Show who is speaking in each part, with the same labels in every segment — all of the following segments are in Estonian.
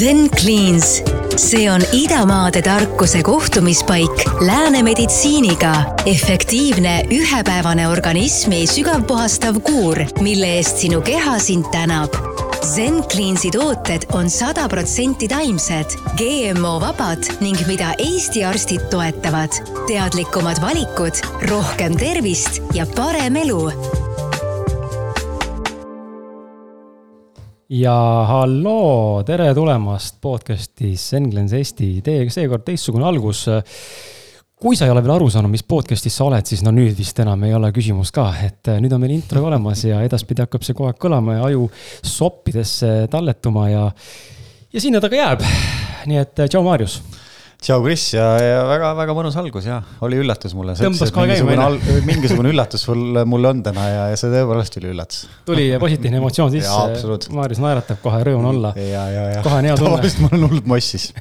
Speaker 1: Zen Cleans, see on idamaade tarkuse kohtumispaik lääne meditsiiniga. efektiivne ühepäevane organismi sügavpuhastav kuur, mille eest sinu keha sind tänab. Zen Cleansi tooted on sada protsenti taimsed, GMO-vabad ning mida Eesti arstid toetavad. teadlikumad valikud, rohkem tervist ja parem elu
Speaker 2: ja halloo, tere tulemast podcast'i Senglens Eesti, teiega seekord teistsugune algus. kui sa ei ole veel aru saanud, mis podcast'is sa oled, siis no nüüd vist enam ei ole küsimust ka, et nüüd on meil intro olemas ja edaspidi hakkab see kogu aeg kõlama ja aju soppidesse talletuma ja, ja sinna ta ka jääb. nii et tšau, Maarjus
Speaker 3: tšau, Kris ja, ja väga-väga mõnus algus ja oli üllatus mulle. käima. mingisugune üllatus sul, mul on täna ja, ja see tõepoolest oli üllatus.
Speaker 2: tuli positiivne emotsioon sisse. Maarjas naeratab, kohe rõõm on olla. kohe on hea tunne.
Speaker 3: tavaliselt ma olen hullult mossis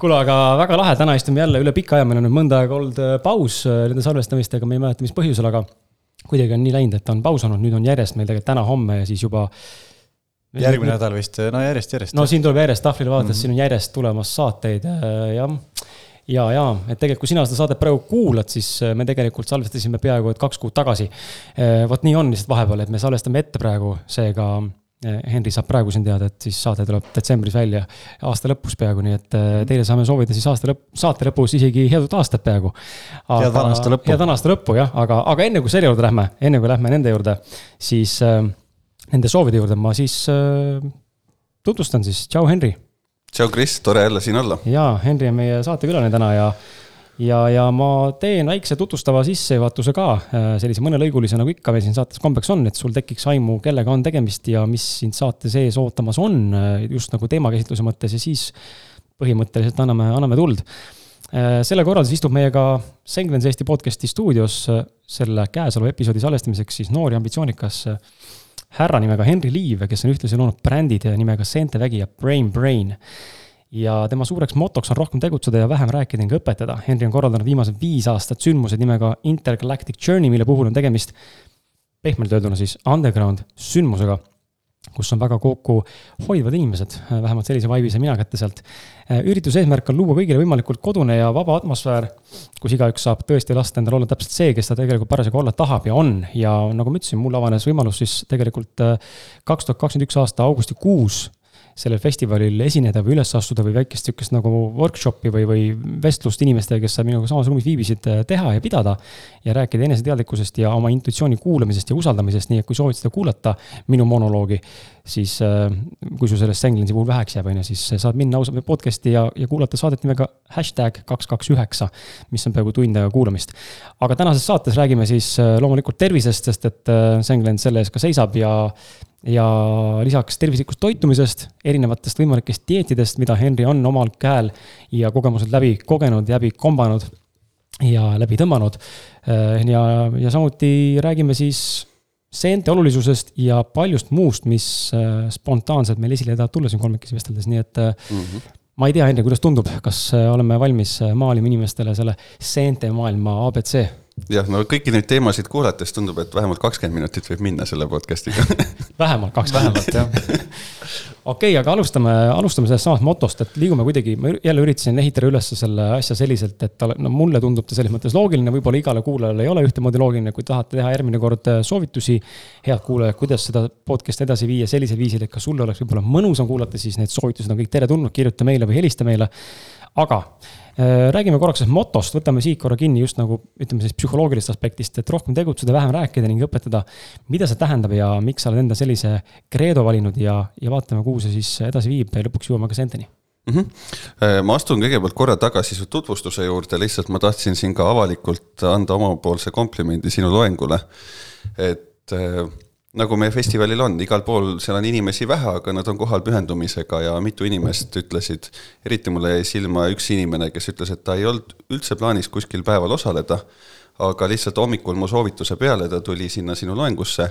Speaker 2: kuule, aga väga lahe, täna istume jälle üle pika aja, meil on nüüd mõnda aega olnud äh, paus äh, nende salvestamistega, me ei mäleta, mis põhjusel, aga kuidagi on nii läinud, et on paus olnud, nüüd on järjest meil tegelikult täna-homme ja siis juba
Speaker 3: järgmine nädal vist, no järjest, järjest.
Speaker 2: no siin tuleb järjest tahvlile vaadates mm, -hmm. siin on järjest tulemas saateid, äh, jah. ja, ja, et tegelikult, kui sina seda saadet praegu kuulad, siis äh, me tegelikult salvestasime peaaegu et kaks kuud tagasi. Äh, vot nii on lihtsalt vahepeal, et me salvestame ette praegu, seega Henri saab praegu siin teada, et siis saade tuleb detsembris välja, aasta lõpus peaaegu, nii et teile saame soovida siis aasta lõpp, saate lõpus isegi head uut aastat peaaegu.
Speaker 3: head vana aasta lõppu.
Speaker 2: head vana aasta lõppu jah, aga, aga enne kui selle juurde lähme, enne kui lähme nende juurde, siis äh, nende soovide juurde ma siis äh, tutvustan siis, tšau, Henri.
Speaker 4: tšau, Kris, tore jälle siin olla.
Speaker 2: ja, Henri on meie saatekülaline täna ja, ja, ja ma teen väikse tutvustava sissejuhatuse ka, äh, sellise mõnelõigulise, nagu ikka meil siin saates kombeks on, et sul tekiks aimu, kellega on tegemist ja mis sind saate sees ootamas on, äh, just nagu teemakäsitluse mõttes ja siis põhimõtteliselt anname, anname tuld äh, selle korral siis istub meiega Senglens Eesti podcast'i stuudios selle käesoleva episoodi salvestamiseks siis noor ja ambitsioonikas härra nimega Henry Liiv, kes on ühtlasi loonud brändid nimega Seentevägi ja Brain Brain. ja tema suureks motoks on rohkem tegutseda ja vähem rääkida ning õpetada. Henry on korraldanud viimased viis aastat sündmused nimega Intergalactic Journey, mille puhul on tegemist pehmelt öelduna siis underground sündmusega kus on väga kokkuhoidvad inimesed, vähemalt sellise vibe'i sain mina kätte sealt. ürituse eesmärk on luua kõigile võimalikult kodune ja vaba atmosfäär, kus igaüks saab tõesti lasta endal olla täpselt see, kes ta tegelikult parasjagu olla tahab ja on. ja nagu ma ütlesin, mul avanes võimalus siis tegelikult äh, kaks tuhat kakskümmend üks aasta augustikuus sellel festivalil esineda või üles astuda või väikest sihukest nagu workshop'i või, või vestlust inimestega, kes minuga samas ruumis viibisid, äh, teha ja pidada. ja rääkida eneseteadlikkusest ja oma intuitsiooni kuulamisest ja usaldamisest, nii et kui soovid seda kuulata, minu monoloogi, siis äh, kui sul sellest Senglensi puhul väheks jääb, on ju, siis saad minna ausalt podcast'i ja, ja kuulata saadet nimega hashtag kaks, kaks, üheksa, mis on peaaegu tund aega kuulamist. aga tänases saates räägime siis äh, loomulikult tervisest, sest et Senglens selle eest ka seisab ja ja lisaks tervislikust toitumisest, erinevatest võimalikest dieetidest, mida Henry on omal käel ja kogemused läbi kogenud, läbi kombanud ja läbi tõmmanud. Äh, ja, ja samuti räägime siis seente olulisusest ja paljust muust, mis äh, spontaanselt meil esile tahab tulla siin kolmekesi vesteldes, nii et mm. -hmm ma ei tea, Henri, kuidas tundub, kas oleme valmis maalima inimestele selle seente maailma abc?
Speaker 4: Jah, no kõiki neid teemasid kuulates tundub, et vähemalt kakskümmend minutit võib minna selle podcast'iga
Speaker 2: vähemalt kaks, vähemalt jah. okei okay,, aga alustame, alustame sellest samast motost, et liigume kuidagi, ma jälle üritasin ehitada üles selle asja selliselt, et ta, no mulle tundub ta selles mõttes loogiline, võib-olla igale kuulajale ei ole ühtemoodi loogiline, kui tahate teha järgmine kord äh, soovitusi. head kuulajad, kuidas seda podcast'i edasi viia sellisel viisil, et ka sul oleks võib-olla mõnusam kuulata, siis need soovitused on kõik teretulnud, kirjuta meile või helista meile. aga räägime korraks motost, võtame siit korra kinni just nagu ütleme siis psühholoogilisest aspektist, et rohkem tegutseda, vähem rääkida ning õpetada. mida see tähendab ja miks sa oled enda sellise kreedo valinud ja, ja vaatame, kuhu see siis edasi viib lõpuks jõuame ka Senteni
Speaker 4: mm. -hmm. ma astun kõigepealt korra tagasi su tutvustuse juurde, lihtsalt ma tahtsin siin ka avalikult anda omapoolse komplimendi sinu loengule. et äh, nagu meie festivalil on, igal pool seal on inimesi vähe, aga nad on kohal pühendumisega ja mitu inimest ütlesid, eriti mulle jäi silma üks inimene, kes ütles, et ta ei olnud üldse plaanis kuskil päeval osaleda, aga lihtsalt hommikul mu soovituse peale ta tuli sinna sinu loengusse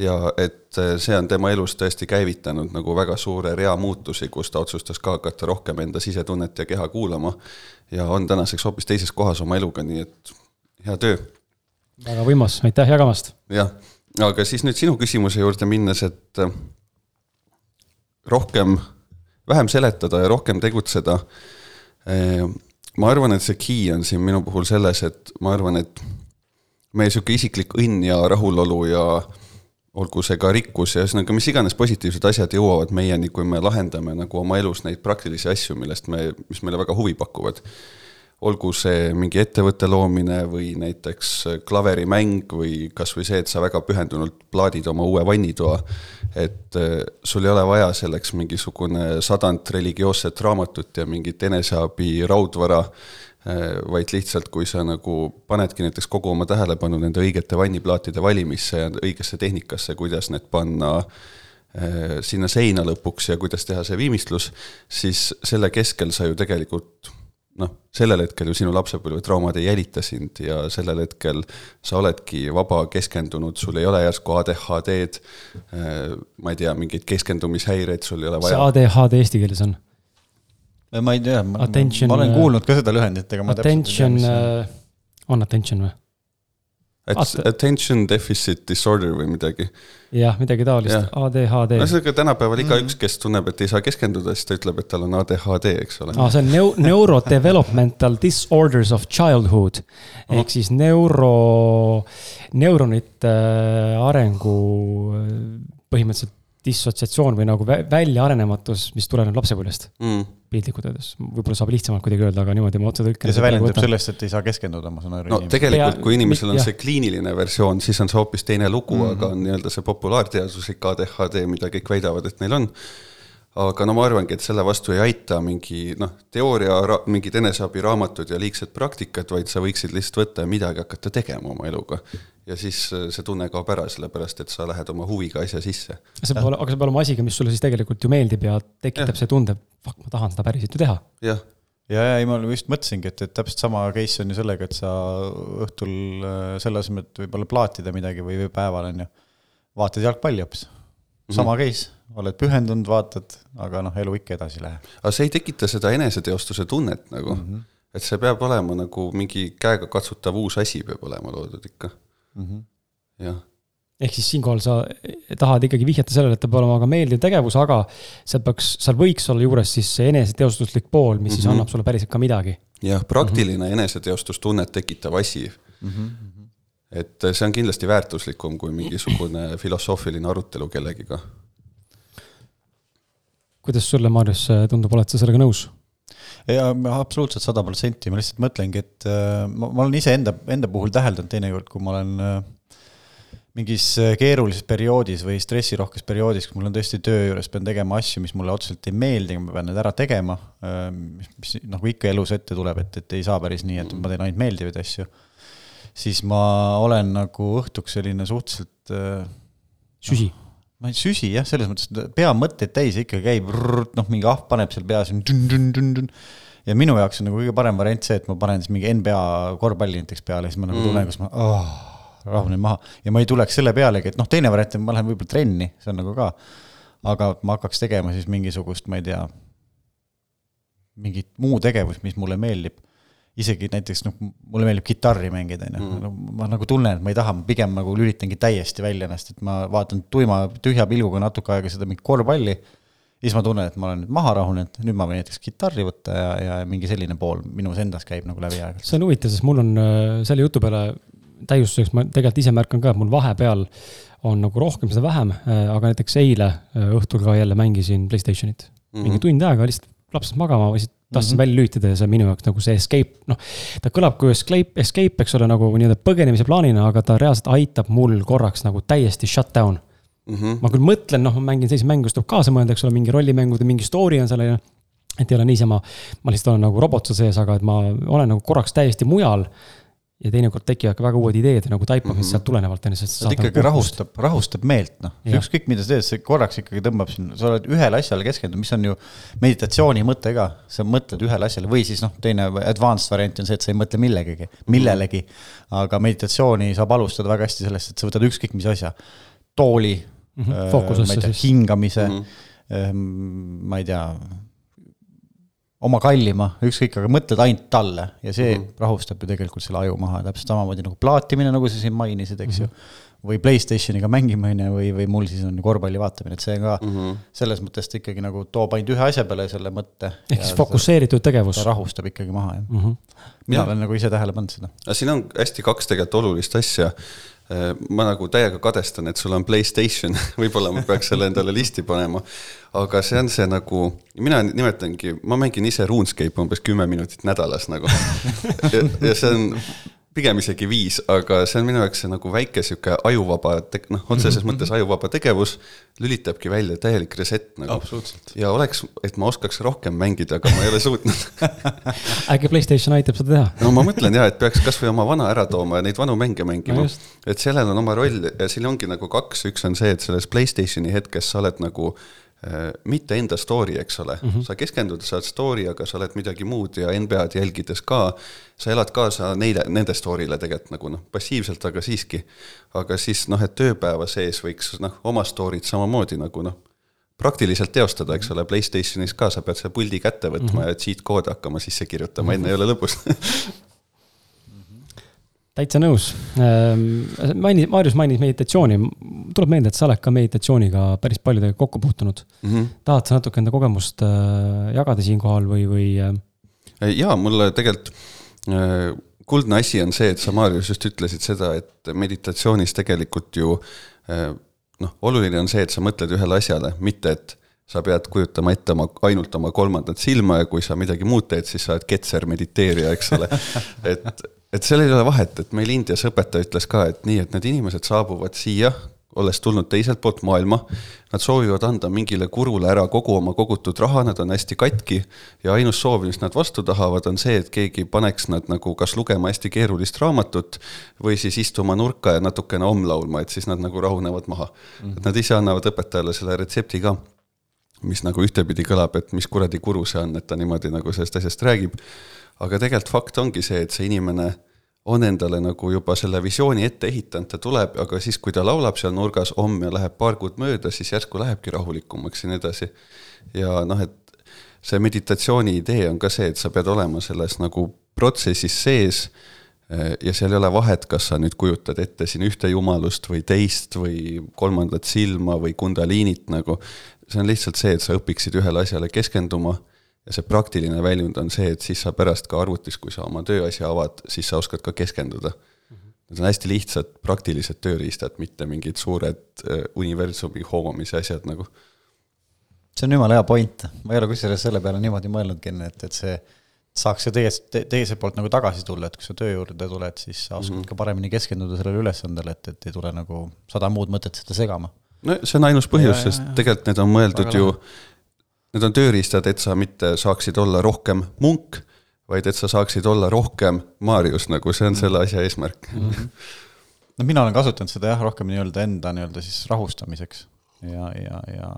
Speaker 4: ja et see on tema elus tõesti käivitanud nagu väga suure rea muutusi, kus ta otsustas ka hakata rohkem enda sisetunnet ja keha kuulama ja on tänaseks hoopis teises kohas oma eluga, nii et hea töö.
Speaker 2: väga võimas, aitäh jagamast!
Speaker 4: jah aga siis nüüd sinu küsimuse juurde minnes, et rohkem, vähem seletada ja rohkem tegutseda. ma arvan, et see key on siin minu puhul selles, et ma arvan, et meie sihuke isiklik õnn ja rahulolu ja olgu see ka rikkus ja ühesõnaga mis iganes positiivsed asjad jõuavad meieni, kui me lahendame nagu oma elus neid praktilisi asju, millest me, mis meile väga huvi pakuvad olgu see mingi ettevõtte loomine või näiteks klaverimäng või kas või see, et sa väga pühendunult plaadid oma uue vannitoa, et äh, sul ei ole vaja selleks mingisugune sadant religioosset raamatut ja mingit eneseabi raudvara, äh, vaid lihtsalt, kui sa nagu panedki näiteks kogu oma tähelepanu nende õigete vanniplaatide valimisse ja õigesse tehnikasse, kuidas need panna äh, sinna seina lõpuks ja kuidas teha see viimistlus, siis selle keskel sa ju tegelikult noh, sellel hetkel ju sinu lapsepõlvetraumad ei jälita sind ja sellel hetkel sa oledki vaba, keskendunud, sul ei ole järsku ADHD-d, äh, ma ei tea, mingeid keskendumishäireid, sul ei ole vaja.
Speaker 2: mis ADHD eesti keeles on?
Speaker 3: ma ei tea, ma olen
Speaker 2: äh,
Speaker 3: kuulnud ka seda lühendit, aga
Speaker 2: ma attention, täpselt ei tea, mis see on. on attention või?
Speaker 4: Attention deficit disorder või midagi.
Speaker 2: jah, midagi taolist, ADHD.
Speaker 4: ühesõnaga tänapäeval igaüks, kes tunneb, et ei saa keskenduda, siis ta ütleb, et tal on ADHD, eks ole.
Speaker 2: aa, see on neu-, neurodevelopmental disorders of childhood ehk siis neuro, neuronite arengu põhimõtteliselt dissotsiatsioon või nagu väljaarенematus, mis tuleneb lapsepõlvest mm. piltlikult öeldes, võib-olla saab lihtsamalt kuidagi öelda, aga niimoodi ma otsetõlkena.
Speaker 3: ja see väljendub sellest, et ei saa keskenduda, ma saan aru.
Speaker 4: no tegelikult, kui inimesel on ja. see kliiniline versioon, siis on see hoopis teine lugu mm, -hmm. aga on nii-öelda see populaarteaduslik ADHD, mida kõik väidavad, et neil on aga no ma arvangi, et selle vastu ei aita mingi noh, teooria, mingid eneseabiraamatud ja liigsed praktikad, vaid sa võiksid lihtsalt võtta ja midagi hakata tegema oma eluga. Ja siis äh, see tunne kaob ära, sellepärast et sa lähed oma huviga asja sisse.
Speaker 2: see peab olema, aga see peab olema asiga, mis sulle siis tegelikult ju meeldib ja tekitab ja. see tunde, fuck, ma tahan seda päriselt ju teha.
Speaker 4: jah
Speaker 3: ja, ja ei, ma just mõtlesingi, et, et täpselt sama case on ju sellega, et sa õhtul äh, selle asemel, et võib-olla plaatida midagi või, või päeval on ju, vaatad jalgpalli hoopis. sama mm -hmm. case oled pühendunud, vaatad, aga noh, elu ikka edasi ei lähe.
Speaker 4: aga see ei tekita seda eneseteostuse tunnet nagu mm, -hmm. et see peab olema nagu mingi käegakatsutav uus asi peab olema loodud ikka mm. -hmm. jah
Speaker 2: ehk siis siinkohal sa tahad ikkagi vihjata sellele, et ta peab olema ka meeldiv tegevus, aga seal peaks, seal võiks olla juures siis see eneseteostuslik pool, mis mm -hmm. siis mhm. annab sulle päriselt ka midagi.
Speaker 4: jah, praktiline mm -hmm. eneseteostustunnet tekitav asi mm. -hmm. et see on kindlasti väärtuslikum kui mingisugune filosoofiline arutelu kellegiga
Speaker 2: kuidas sulle, Maarjas, tundub, oled sa sellega nõus?
Speaker 3: Ja absoluutselt sada protsenti, ma lihtsalt mõtlengi, et äh, ma, ma olen iseenda, enda puhul täheldanud teinekord, kui ma olen äh, mingis äh, keerulises perioodis või stressirohkes perioodis, kus mul on tõesti töö juures, pean tegema asju, mis mulle otseselt ei meeldi, ma pean need ära tegema, mis, mis nagu ikka elus ette tuleb, et, et ei saa päris nii, et ma teen ainult meeldivaid asju, siis ma olen nagu õhtuks selline suhteliselt
Speaker 2: süsi. no,
Speaker 3: ma ei süsi jah, selles mõttes, et pea mõtteid täis ikka käib, noh, mingi ahv paneb seal peas. ja minu jaoks on nagu kõige parem variant see, et ma panen siis mingi NBA korvpalli näiteks peale, siis ma nagu mm. tunnen, kus ma oh, rahunen maha ja ma ei tuleks selle pealegi, et noh, teine variant on, ma lähen võib-olla trenni, see on nagu ka. aga ma hakkaks tegema siis mingisugust, ma ei tea, mingit muu tegevust, mis mulle meeldib isegi näiteks noh, mulle meeldib kitarri mängida, on ju, mm. ma nagu tunnen, et ma ei taha, ma pigem nagu lülitangi täiesti välja ennast, et ma vaatan tuima, tühja pilguga natuke aega seda mingit korvpalli. ja siis ma tunnen, et ma olen nüüd maha rahunenud, nüüd ma võin näiteks kitarri võtta ja, ja mingi selline pool minus endas käib nagu läbi aeg-ajalt.
Speaker 2: see on huvitav, sest mul on äh, selle jutu peale täiustuseks, ma tegelikult ise märkan ka, et mul vahepeal on nagu rohkem seda vähem, äh, aga näiteks eile äh, õhtul ka jälle mängisin Playstationit mm. -hmm. mingi tund aega lihtsalt lapsed magama, lihtsalt tahtsin mm -hmm. välja lülitada ja see on minu jaoks nagu see escape, noh. ta kõlab kui escape, escape, eks ole, nagu nii-öelda põgenemise plaanina, aga ta reaalselt aitab mul korraks nagu täiesti shut down mm. -hmm. ma küll mõtlen, noh, ma mängin selliseid mänge, kus tuleb kaasa mõelda, eks ole, mingi rollimängude, mingi story on seal, ju. et ei ole niisama, ma lihtsalt olen nagu robot seal sees, aga et ma olen nagu korraks täiesti mujal ja teinekord tekivad ka väga uued ideed nagu taipamist mm -hmm. sealt tulenevalt, on ju, sest.
Speaker 3: ta ikkagi rahustab, rahustab meelt, noh, ükskõik mida sa teed, see korraks ikkagi tõmbab sind, sa oled ühele asjale keskendunud, mis on ju meditatsiooni mõte ka. sa mõtled ühele asjale või siis noh, teine advanced variant on see, et sa ei mõtle millegagi, millelegi. aga meditatsiooni saab alustada väga hästi sellest, et sa võtad ükskõik mis asja, tooli mm, -hmm. ma ei tea, hingamise mm, -hmm. ma ei tea oma kallima, ükskõik, aga mõtled ainult talle ja see mm -hmm. rahustab ju tegelikult selle aju maha, täpselt samamoodi nagu plaatimine, nagu sa siin mainisid, eks mm -hmm. ju. või Playstationiga mängima, on ju, või, või mul siis on korvpalli vaatamine, et see ka mm -hmm. selles mõttes ta ikkagi nagu toob ainult ühe asja peale selle mõtte.
Speaker 2: ehk siis fokusseeritud tegevus.
Speaker 3: ta rahustab ikkagi maha, jah mm. -hmm. mina ja. olen nagu ise tähele pannud seda.
Speaker 4: siin on hästi kaks tegelikult olulist asja ma nagu täiega kadestan, et sul on Playstation võib-olla ma peaks selle endale listi panema. aga see on see nagu, mina nimetangi, ma mängin ise RuneScape umbes kümme minutit nädalas nagu ja, ja see on pigem isegi viis, aga see on minu jaoks nagu väike sihuke ajuvaba, noh, otseses mhm. mõttes ajuvaba tegevus lülitabki välja täielik reset nagu. ja oleks, et ma oskaks rohkem mängida, aga ma ei ole suutnud
Speaker 2: äkki Playstation aitab seda teha?
Speaker 4: no ma mõtlen ja, et peaks kasvõi oma vana ära tooma ja neid vanu mänge mängima no. et sellel on oma roll ja siin ongi nagu kaks, üks on see, et selles Playstationi hetkes sa oled nagu mitte enda story, eks ole mm, -hmm. sa keskendud, sa oled story, aga sa oled midagi muud ja NBA-d jälgides ka, sa elad kaasa neile, nende story'le tegelikult nagu noh, passiivselt, aga siiski. aga siis noh, et tööpäeva sees võiks noh, oma story'd samamoodi nagu noh, praktiliselt teostada, eks ole, Playstationis ka sa pead selle puldi kätte võtma mm -hmm. ja cheat koode hakkama sisse kirjutama mm, -hmm. enne ei ole lõbus
Speaker 2: täitsa nõus. Ehm, mainis, Maarjus mainis meditatsiooni. tuleb meelde, et sa oled ka meditatsiooniga päris paljudega kokku puutunud mm. -hmm. tahad sa natuke enda kogemust äh, jagada siinkohal või, või?
Speaker 4: Äh? jaa, mulle tegelikult äh, kuldne asi on see, et sa, Maarjus, just ütlesid seda, et meditatsioonis tegelikult ju noh, oluline on see, et sa mõtled ühele asjale, mitte et sa pead kujutama ette oma, ainult oma kolmandat silma ja kui sa midagi muud teed, siis sa oled ketser mediteerija, eks ole. et et seal ei ole vahet, et meil Indias õpetaja ütles ka, et nii, et need inimesed saabuvad siia, olles tulnud teiselt poolt maailma, nad soovivad anda mingile kurule ära kogu oma kogutud raha, nad on hästi katki ja ainus soov, mis nad vastu tahavad, on see, et keegi paneks nad nagu kas lugema hästi keerulist raamatut või siis istuma nurka ja natukene om laulma, et siis nad nagu rahunevad maha mm. -hmm. et nad ise annavad õpetajale selle retsepti ka, mis nagu ühtepidi kõlab, et mis kuradi kuru see on, et ta niimoodi nagu sellest asjast räägib aga tegelikult fakt ongi see, et see inimene on endale nagu juba selle visiooni ette ehitanud, ta tuleb, aga siis, kui ta laulab seal nurgas om ja läheb paar kuud mööda, siis järsku lähebki rahulikumaks ja nii edasi. ja noh, et see meditatsiooni idee on ka see, et sa pead olema selles nagu protsessis sees eh, ja seal ei ole vahet, kas sa nüüd kujutad ette siin ühte jumalust või teist või kolmandat silma või kundaliinit nagu, see on lihtsalt see, et sa õpiksid ühele asjale keskenduma ja see praktiline väljund on see, et siis sa pärast ka arvutis, kui sa oma tööasja avad, siis sa oskad ka keskenduda. Need on hästi lihtsad praktilised tööriistad, mitte mingid suured äh, universumi hoomamise asjad nagu.
Speaker 3: see on jumala hea point, ma ei ole kusjuures selle peale niimoodi mõelnudki enne, et, et see saaks see teisest, teiselt poolt nagu tagasi tulla, et kui sa töö juurde tuled, siis sa oskad mm -hmm. ka paremini keskenduda sellele ülesandele, et, et ei tule nagu sada muud mõtet seda segama.
Speaker 4: no see on ainus põhjus, sest tegelikult need on mõeldud ju need on tööriistad, et sa mitte saaksid olla rohkem munk, vaid et sa saaksid olla rohkem Marius, nagu see on selle asja eesmärk mm. -hmm.
Speaker 3: no mina olen kasutanud seda jah, rohkem nii-öelda enda nii-öelda siis rahustamiseks ja, ja, ja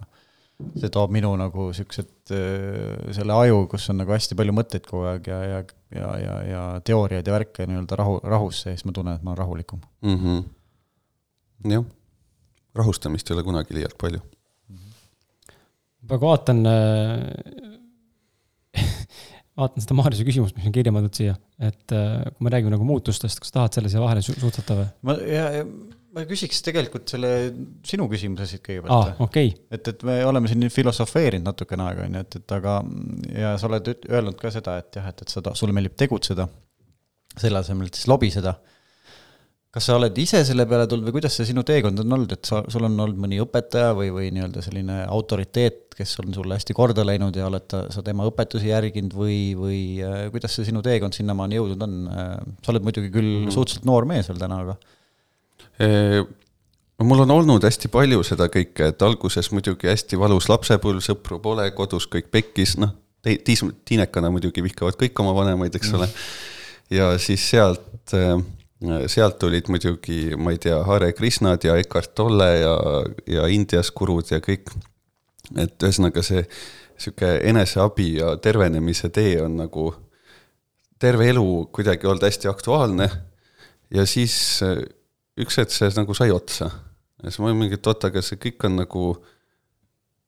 Speaker 3: see toob minu nagu siuksed, äh, selle aju, kus on nagu hästi palju mõtteid kogu aeg ja, ja, ja, ja, ja teooriaid ja värke nii-öelda rahu, rahusse ja siis ma tunnen, et ma olen rahulikum mm.
Speaker 4: -hmm. jah, rahustamist ei ole kunagi liialt palju
Speaker 2: praegu vaatan äh, vaatan seda Maarjuse küsimust, mis on kirja pandud siia, et äh, kui me räägime nagu muutustest, kas tahad selle siia vahele suhtata või?
Speaker 3: ma, ja, ja ma küsiks tegelikult selle sinu küsimuse siit kõigepealt
Speaker 2: ah,. Okay.
Speaker 3: et, et me oleme siin filosofeerinud natukene aega, on ju, et, et aga ja sa oled öelnud ka seda, et jah, et, et sa, sulle meeldib tegutseda, selle asemel, et siis lobiseda kas sa oled ise selle peale tulnud või kuidas see sinu teekond on olnud, et sa, sul on olnud mõni õpetaja või, või nii-öelda selline autoriteet, kes on sulle hästi korda läinud ja oled ta, sa tema õpetusi järginud või, või äh, kuidas see sinu teekond sinnamaani jõudnud on? Äh, sa oled muidugi küll mm. suhteliselt noor mees veel täna, aga
Speaker 4: e mul on olnud hästi palju seda kõike, et alguses muidugi hästi valus lapsepõlv, sõpru pole, kodus kõik pekkis, noh, tiis-, tiinekana muidugi vihkavad kõik oma vanemaid, eks ole. ja siis sealt äh, sealt tulid muidugi, ma ei tea, Hare Krishnad ja Eckart Tolle ja, ja Indias kurud ja kõik. et ühesõnaga see sihuke eneseabi ja tervenemise tee on nagu terve elu kuidagi olnud hästi aktuaalne. ja siis äh, üks hetk see nagu sai otsa. ja siis ma olin mingi, et oot, aga see kõik on nagu,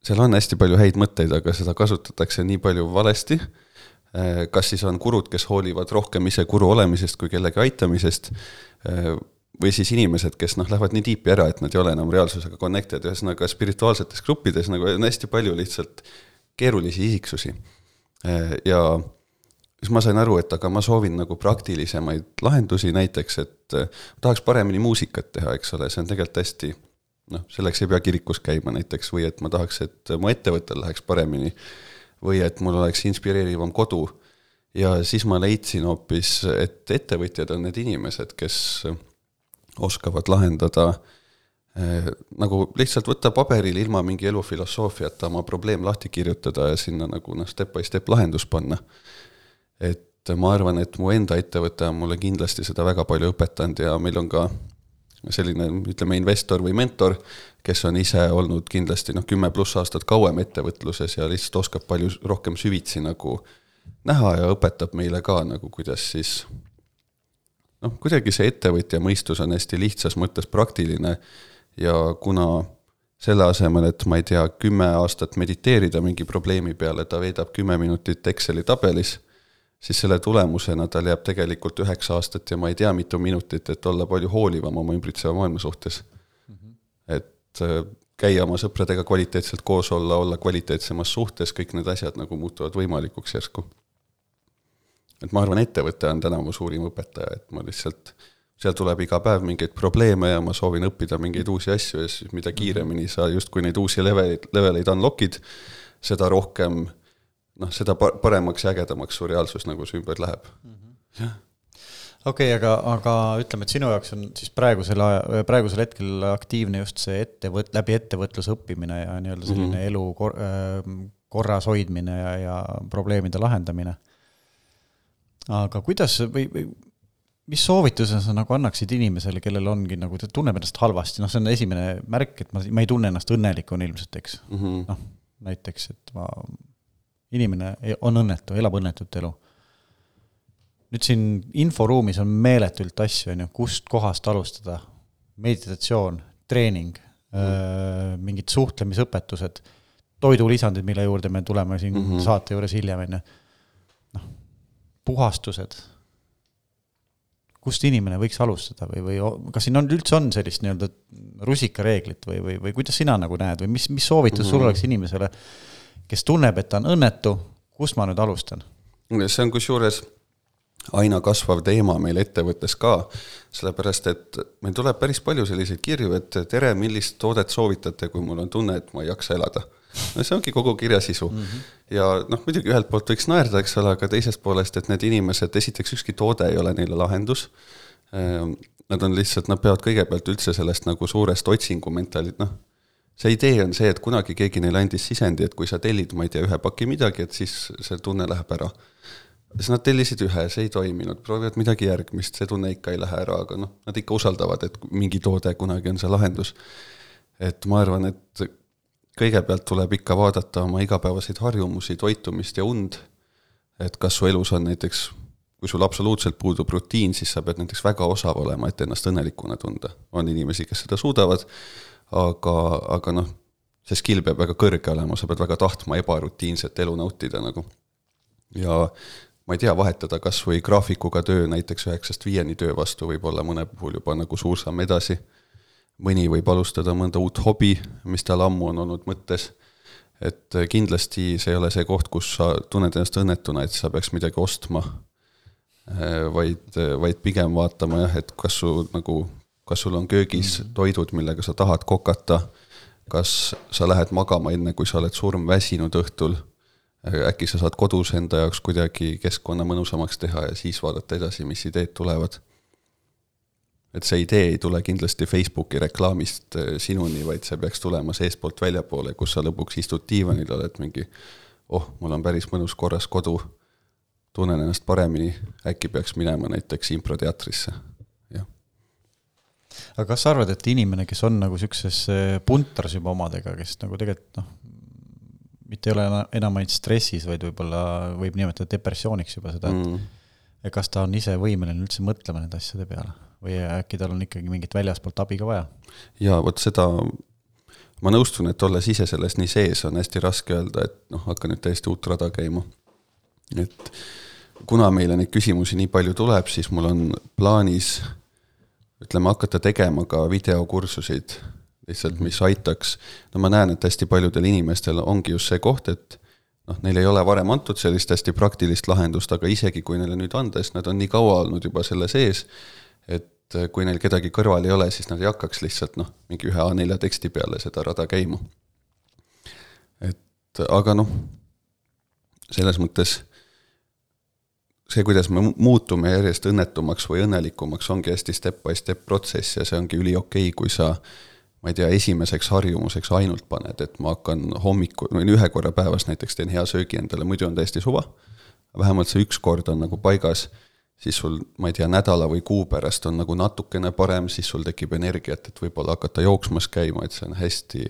Speaker 4: seal on hästi palju häid mõtteid, aga seda kasutatakse nii palju valesti kas siis on kurud, kes hoolivad rohkem ise kuru olemisest kui kellegi aitamisest, äh, või siis inimesed, kes noh, lähevad nii tiipi ära, et nad ei ole enam reaalsusega connected, ühesõnaga spirituaalsetes gruppides nagu on hästi palju lihtsalt keerulisi isiksusi. ja siis ma sain aru, et aga ma soovin nagu praktilisemaid lahendusi, näiteks et tahaks paremini muusikat teha, eks ole, see on tegelikult hästi noh, selleks ei pea kirikus käima näiteks. Või et ma tahaks, et mu ettevõttel läheks paremini või et mul oleks inspireerivam kodu. ja siis ma leidsin hoopis, et ettevõtjad on need inimesed, kes oskavad lahendada eh, nagu lihtsalt võtta paberil ilma mingi elufilosoofiata oma probleem lahti kirjutada ja sinna nagu noh, step by step lahendus panna. et ma arvan, et mu enda ettevõte on mulle kindlasti seda väga palju õpetanud ja meil on ka selline, ütleme, investor või mentor, kes on ise olnud kindlasti noh, kümme pluss aastat kauem ettevõtluses ja lihtsalt oskab palju rohkem süvitsi nagu näha ja õpetab meile ka nagu, kuidas siis noh, kuidagi see ettevõtja mõistus on hästi lihtsas mõttes praktiline ja kuna selle asemel, et ma ei tea, kümme aastat mediteerida mingi probleemi peale, ta veedab kümme minutit Exceli tabelis siis selle tulemusena tal jääb tegelikult üheksa aastat ja ma ei tea, mitu minutit, et olla palju hoolivam oma ümbritseva maailma suhtes. Et äh, käia oma sõpradega kvaliteetselt koos olla, olla kvaliteetsemas suhtes, kõik need asjad nagu muutuvad võimalikuks järsku. et ma arvan, ettevõte on täna mu suurim õpetaja, et ma lihtsalt, seal tuleb iga päev mingeid probleeme ja ma soovin õppida mingeid uusi asju ja siis mida kiiremini sa justkui neid uusi leveleid, leveleid unlock'id, seda rohkem noh, seda paremaks ja ägedamaks su reaalsus nagu su ümber läheb. -hmm. jah
Speaker 3: okei okay,, aga, aga ütleme, et sinu jaoks on siis praegusel aja, praegusel hetkel aktiivne just see ettevõt-, läbi ettevõtluse õppimine ja nii-öelda selline mm -hmm. elu kor, äh, korras hoidmine ja, ja probleemide lahendamine. aga kuidas või, või mis soovituse sa nagu annaksid inimesele, kellel ongi nagu, ta tunneb ennast halvasti, noh, see on esimene märk, et ma, ma ei tunne ennast õnnelikuna ilmselt, eks mm -hmm.. noh, näiteks, et ma inimene on õnnetu, elab õnnetut elu. Nüüd siin inforuumis on meeletult asju, on ju, kust kohast alustada, meditatsioon, treening mm., mingid suhtlemisõpetused, toidulisandid, mille juurde me tuleme siin mm -hmm. saate juures hiljem, on ju, noh, puhastused, kust inimene võiks alustada või, või kas siin on, üldse on sellist nii-öelda rusikareeglit või, või, või kuidas sina nagu näed või mis, mis soovitus mm -hmm. sul oleks inimesele kes tunneb, et ta on õnnetu, kust ma nüüd alustan?
Speaker 4: see on kusjuures aina kasvav teema meil ettevõttes ka, sellepärast et meil tuleb päris palju selliseid kirju, et tere, millist toodet soovitate, kui mul on tunne, et ma ei jaksa elada. no see ongi kogu kirja sisu mm. -hmm. ja noh, muidugi ühelt poolt võiks naerda, eks ole, aga teisest poolest, et need inimesed, esiteks ükski toode ei ole neile lahendus. Ehm, nad on lihtsalt, nad peavad kõigepealt üldse sellest nagu suurest otsingu mentaali-, noh, see idee on see, et kunagi keegi neile andis sisendi, et kui sa tellid, ma ei tea, ühe paki midagi, et siis see tunne läheb ära. Siis nad tellisid ühe, see ei toiminud, proovivad midagi järgmist, see tunne ikka ei lähe ära, aga noh, nad ikka usaldavad, et mingi toode kunagi on see lahendus. et ma arvan, et kõigepealt tuleb ikka vaadata oma igapäevaseid harjumusi, toitumist ja und, et kas su elus on näiteks kui sul absoluutselt puudub rutiin, siis sa pead näiteks väga osav olema, et ennast õnnelikuna tunda. on inimesi, kes seda suudavad aga, aga noh, see skill peab väga kõrge olema, sa pead väga tahtma ebarutiinset elu nautida nagu. ja ma ei tea, vahetada kas või graafikuga töö näiteks üheksast viieni töö vastu võib olla mõne puhul juba nagu suur samm edasi. mõni võib alustada mõnda uut hobi, mis tal ammu on olnud mõttes. et kindlasti see ei ole see koht, kus sa tunned ennast õnnetuna, et sa peaks midagi ostma. vaid, vaid pigem vaatama jah, et kas su nagu kas sul on köögis -hmm. toidud, millega sa tahad kokata, kas sa lähed magama enne, kui sa oled surmväsinud õhtul, äkki sa saad kodus enda jaoks kuidagi keskkonna mõnusamaks teha ja siis vaadata edasi, mis ideed tulevad. et see idee ei tule kindlasti Facebooki reklaamist äh, sinuni, vaid see peaks tulema seestpoolt väljapoole, kus sa lõpuks istud diivanil, oled mingi oh, mul on päris mõnus korras kodu, tunnen ennast paremini, äkki peaks minema näiteks improteatrisse.
Speaker 3: Aga kas sa arvad, et inimene, kes on nagu sihukeses äh, puntras juba omadega, kes nagu tegelikult noh, mitte ei ole enam ainult stressis, vaid võib-olla võib nimetada depressiooniks juba seda, et mm. et kas ta on ise võimeline üldse mõtlema nende asjade peale või äkki tal on ikkagi mingit väljaspoolt abi ka vaja?
Speaker 4: jaa, vot seda ma nõustun, et olles ise selles nii sees, on hästi raske öelda, et noh, hakka nüüd täiesti uut rada käima. et kuna meile neid küsimusi nii palju tuleb, siis mul on plaanis ütleme, hakata tegema ka videokursuseid lihtsalt, mis aitaks, no ma näen, et hästi paljudel inimestel ongi just see koht, et noh, neil ei ole varem antud sellist hästi praktilist lahendust, aga isegi kui neile nüüd anda, siis nad on nii kaua olnud juba selle sees, et kui neil kedagi kõrval ei ole, siis nad ei hakkaks lihtsalt noh, mingi ühe A4 teksti peale seda rada käima. et aga noh, selles mõttes see, kuidas me muutume järjest õnnetumaks või õnnelikumaks, ongi hästi step by step protsess ja see ongi üliokei okay,, kui sa ma ei tea, esimeseks harjumuseks ainult paned, et ma hakkan hommikul, või ühe korra päevas näiteks teen hea söögi endale, muidu on täiesti suva. vähemalt see üks kord on nagu paigas, siis sul, ma ei tea, nädala või kuu pärast on nagu natukene parem, siis sul tekib energiat, et võib-olla hakata jooksmas käima, et see on hästi